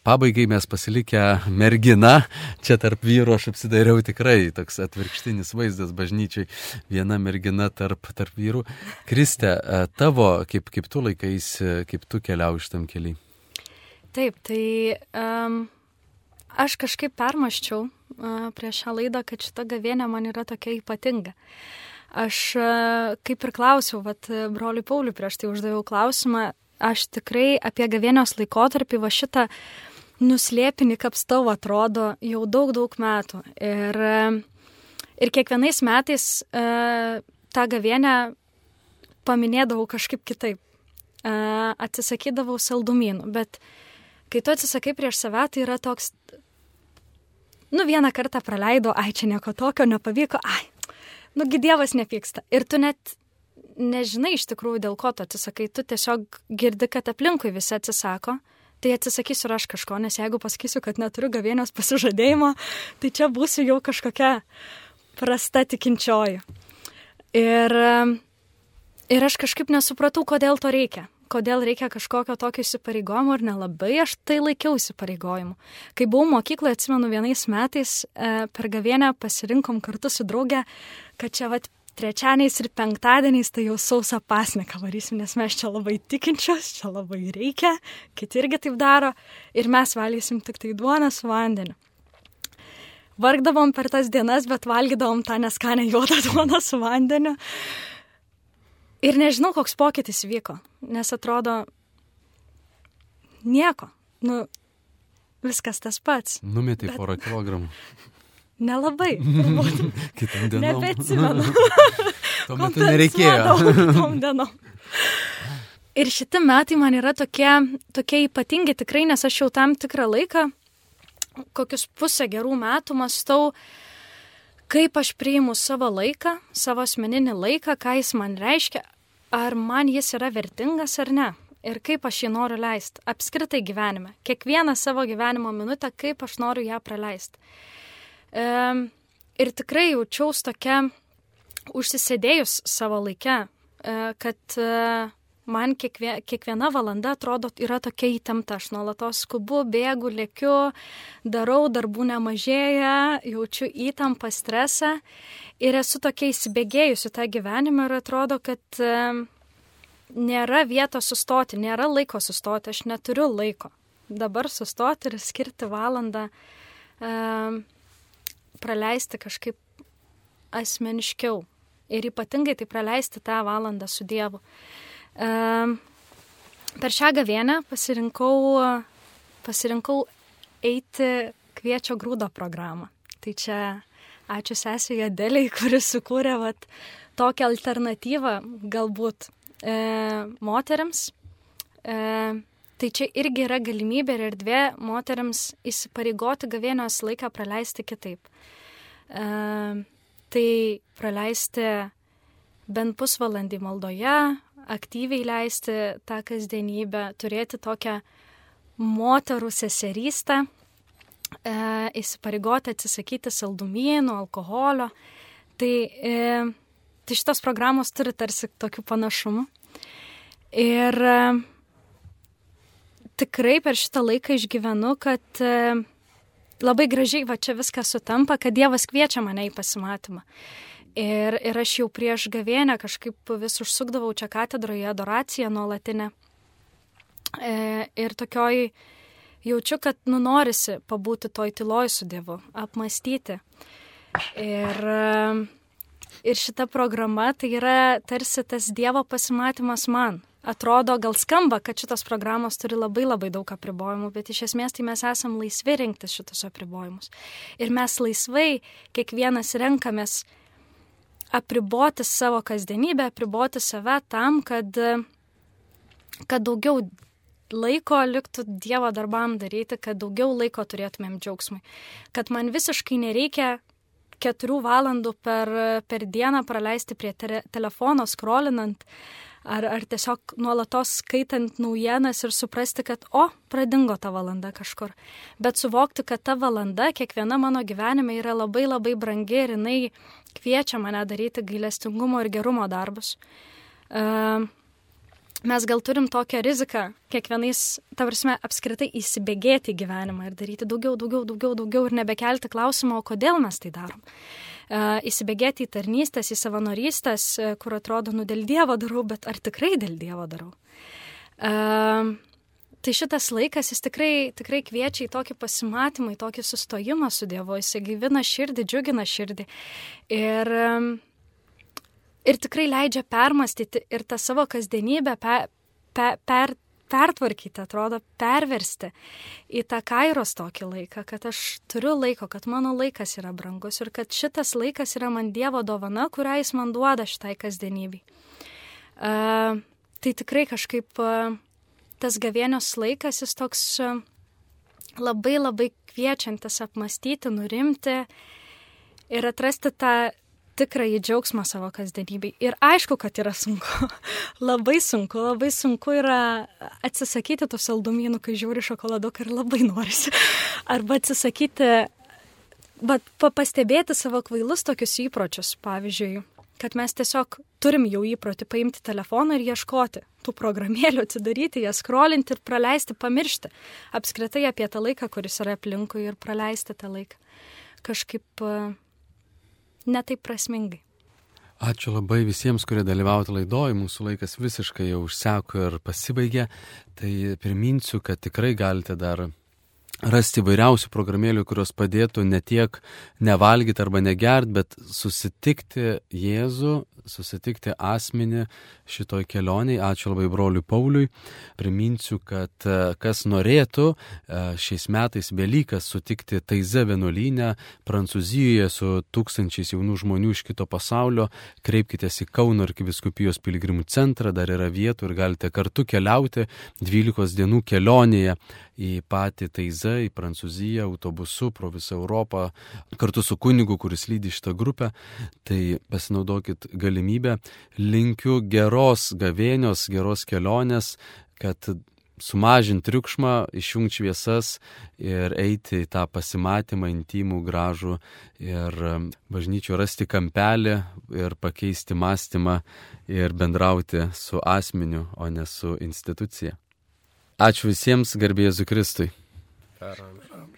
Pabaigai mes pasilikę mergina, čia tarp vyrų aš apsidairiau tikrai toks atvirkštinis vaizdas bažnyčiai, viena mergina tarp, tarp vyrų. Kriste, tavo, kaip, kaip tu laikais, kaip tu keliauji iš tam keliai? Taip, tai um, aš kažkaip permaščiau uh, prieš šią laidą, kad šita gavienė man yra tokia ypatinga. Uh, Aš e, kaip ir klausiau, vat, broliui Pauliui prieš tai uždaviau klausimą, aš tikrai apie gavėnios laikotarpį va šitą nuslėpinį kapstau atrodo jau daug, daug metų. Ir, e, ir kiekvienais metais e, tą gavienę paminėdavau kažkaip kitaip. E, atsisakydavau saldumynų, bet kai tu atsisakai prieš save, tai yra toks, nu vieną kartą praleido, ai čia nieko tokio nepavyko, ai nugi Dievas nepyksta. Ir tu net nežinai iš tikrųjų, dėl ko tu atsisakai, tu tiesiog girdi, kad aplinkui visi atsisako. Tai atsisakysiu ir aš kažko, nes jeigu pasakysiu, kad neturiu gavienios pasižadėjimo, tai čia būsiu jau kažkokia prasta tikinčioji. Ir, ir aš kažkaip nesupratau, kodėl to reikia kodėl reikia kažkokio tokio įsipareigojimo ir nelabai aš tai laikiau įsipareigojimu. Kai buvau mokykloje, atsimenu, vienais metais e, per gavienę pasirinkom kartu su draugė, kad čia vat trečianiais ir penktadieniais tai jau sausą pasniką varysim, nes mes čia labai tikinčios, čia labai reikia, kiti irgi taip daro ir mes valysim tik tai duoną su vandeniu. Vargdavom per tas dienas, bet valgydavom tą neskanę juodą duoną su vandeniu. Ir nežinau, koks pokytis vyko, nes atrodo nieko. Nu, viskas tas pats. Numetai bet... porą kilogramų. Nelabai. Kitam dienom. Nebeatsimenu. Tuo metu nereikėjo. Tom dienom. Ir šitie metai man yra tokie, tokie ypatingi tikrai, nes aš jau tam tikrą laiką, kokius pusę gerų metų mastau, uh, kaip aš priimu savo laiką, savo asmeninį laiką, ką jis man reiškia, ar man jis yra vertingas ar ne. Ir kaip aš jį noriu leisti. Apskritai gyvenime. Kiekvieną savo gyvenimo minutę, kaip aš noriu ją praleisti. E, ir tikrai jaučiaus tokia užsisėdėjus savo laikę, e, kad e, man kiekvie, kiekviena valanda atrodo yra tokia įtempta, aš nuolatos skubu, bėgu, lėkiu, darau, darbų nemažėja, jaučiu įtampą, stresą ir esu tokia įsibėgėjusi tą gyvenimą ir atrodo, kad e, nėra vietos sustoti, nėra laiko sustoti, aš neturiu laiko. Dabar sustoti ir skirti valandą, e, praleisti kažkaip asmeniškiau ir ypatingai tai praleisti tą valandą su Dievu. Per šią gavienę pasirinkau, pasirinkau eiti kviečio grūdo programą. Tai čia ačiū sesijai Adeliai, kuris sukūrė vat, tokią alternatyvą galbūt e, moteriams. E, tai čia irgi yra galimybė ir erdvė moteriams įsipareigoti gavienos laiką praleisti kitaip. E, tai praleisti bent pusvalandį maldoje, aktyviai leisti tą kasdienybę, turėti tokią moterų seserystę, e, įsipareigoti atsisakyti saldumynų, alkoholio. Tai, e, tai šitos programos turi tarsi tokių panašumų. Ir e, tikrai per šitą laiką išgyvenu, kad e, labai gražiai va čia viskas sutampa, kad Dievas kviečia mane į pasimatymą. Ir, ir aš jau prieš gavėnę kažkaip vis užsukdavau čia katedroje adoraciją nuolatinę. E, ir tokioj jaučiu, kad nu norisi pabūti toj tyloj su Dievu, apmastyti. Ir, ir šita programa tai yra tarsi tas Dievo pasimatymas man. Atrodo, gal skamba, kad šitos programos turi labai labai daug apribojimų, bet iš esmės tai mes esam laisvi rinktis šitus apribojimus. Ir mes laisvai kiekvienas renkamės apriboti savo kasdienybę, apriboti save tam, kad, kad daugiau laiko liktų Dievo darbam daryti, kad daugiau laiko turėtumėm džiaugsmui. Kad man visiškai nereikia keturių valandų per, per dieną praleisti prie te telefono, skrolinant, ar, ar tiesiog nuolatos skaitant naujienas ir suprasti, kad, o, pradingo ta valanda kažkur. Bet suvokti, kad ta valanda kiekviena mano gyvenime yra labai labai brangi ir jinai kviečia mane daryti gailestingumo ir gerumo darbus. Uh, mes gal turim tokią riziką kiekvienais, ta prasme, apskritai įsibėgėti gyvenimą ir daryti daugiau, daugiau, daugiau, daugiau ir nebekelti klausimą, o kodėl mes tai darom. Uh, įsibėgėti į tarnystės, į savanorystės, uh, kur atrodo, nu dėl Dievo darau, bet ar tikrai dėl Dievo darau. Tai šitas laikas jis tikrai, tikrai kviečia į tokį pasimatymą, į tokį sustojimą su Dievu, jis gyvina širdį, džiugina širdį. Ir, ir tikrai leidžia permastyti ir tą savo kasdienybę per, per, per, pertvarkyti, atrodo, perversti į tą kairos tokį laiką, kad aš turiu laiko, kad mano laikas yra brangus ir kad šitas laikas yra man Dievo dovana, kurią jis man duoda šitai kasdienybei. Uh, tai tikrai kažkaip uh, tas gavienios laikas jis toks e, labai labai kviečiantis apmastyti, nurimti ir atrasti tą tikrąjį džiaugsmą savo kasdienybei. Ir aišku, kad yra sunku. labai sunku, labai sunku yra atsisakyti tų saldumynų, kai žiūri šokoladuką ir labai norisi. Arba atsisakyti, bet pastebėti savo kvailus tokius įpročius, pavyzdžiui, kad mes tiesiog turim jau įprotį paimti telefoną ir ieškoti tų programėlių, atsidaryti, jas skrolinti ir praleisti, pamiršti apskritai apie tą laiką, kuris yra aplinkui ir praleisti tą laiką kažkaip e, netaip prasmingai. Ačiū labai visiems, kurie dalyvauja laidoje. Mūsų laikas visiškai jau užseko ir pasibaigė. Tai priminsiu, kad tikrai galite dar rasti vairiausių programėlių, kurios padėtų ne tiek nevalgyti arba negert, bet susitikti Jėzų, susitikti asmenį šitoj kelioniai. Ačiū labai broliui Pauliui. Priminsiu, kad e, kas norėtų e, šiais metais Velykas sutikti Taize vienuolynę Prancūzijoje su tūkstančiais jaunų žmonių iš kito pasaulio, kreipkitės į Kauno arkiviskupijos piligrimų centrą, dar yra vietų ir galite kartu keliauti 12 dienų kelionėje į patį Taizą, į Prancūziją, autobusu pro visą Europą, kartu su kunigu, kuris lydi šitą grupę. Tai pasinaudokit galimybę. Linkiu geros gavėnios, geros kelionės, kad sumažinti triukšmą, išjungti šviesas ir eiti į tą pasimatymą, intimų, gražų ir bažnyčio rasti kampelį ir pakeisti mąstymą ir bendrauti su asmeniu, o ne su institucija. Ačiū visiems, garbėjai Kristui. Per amžių.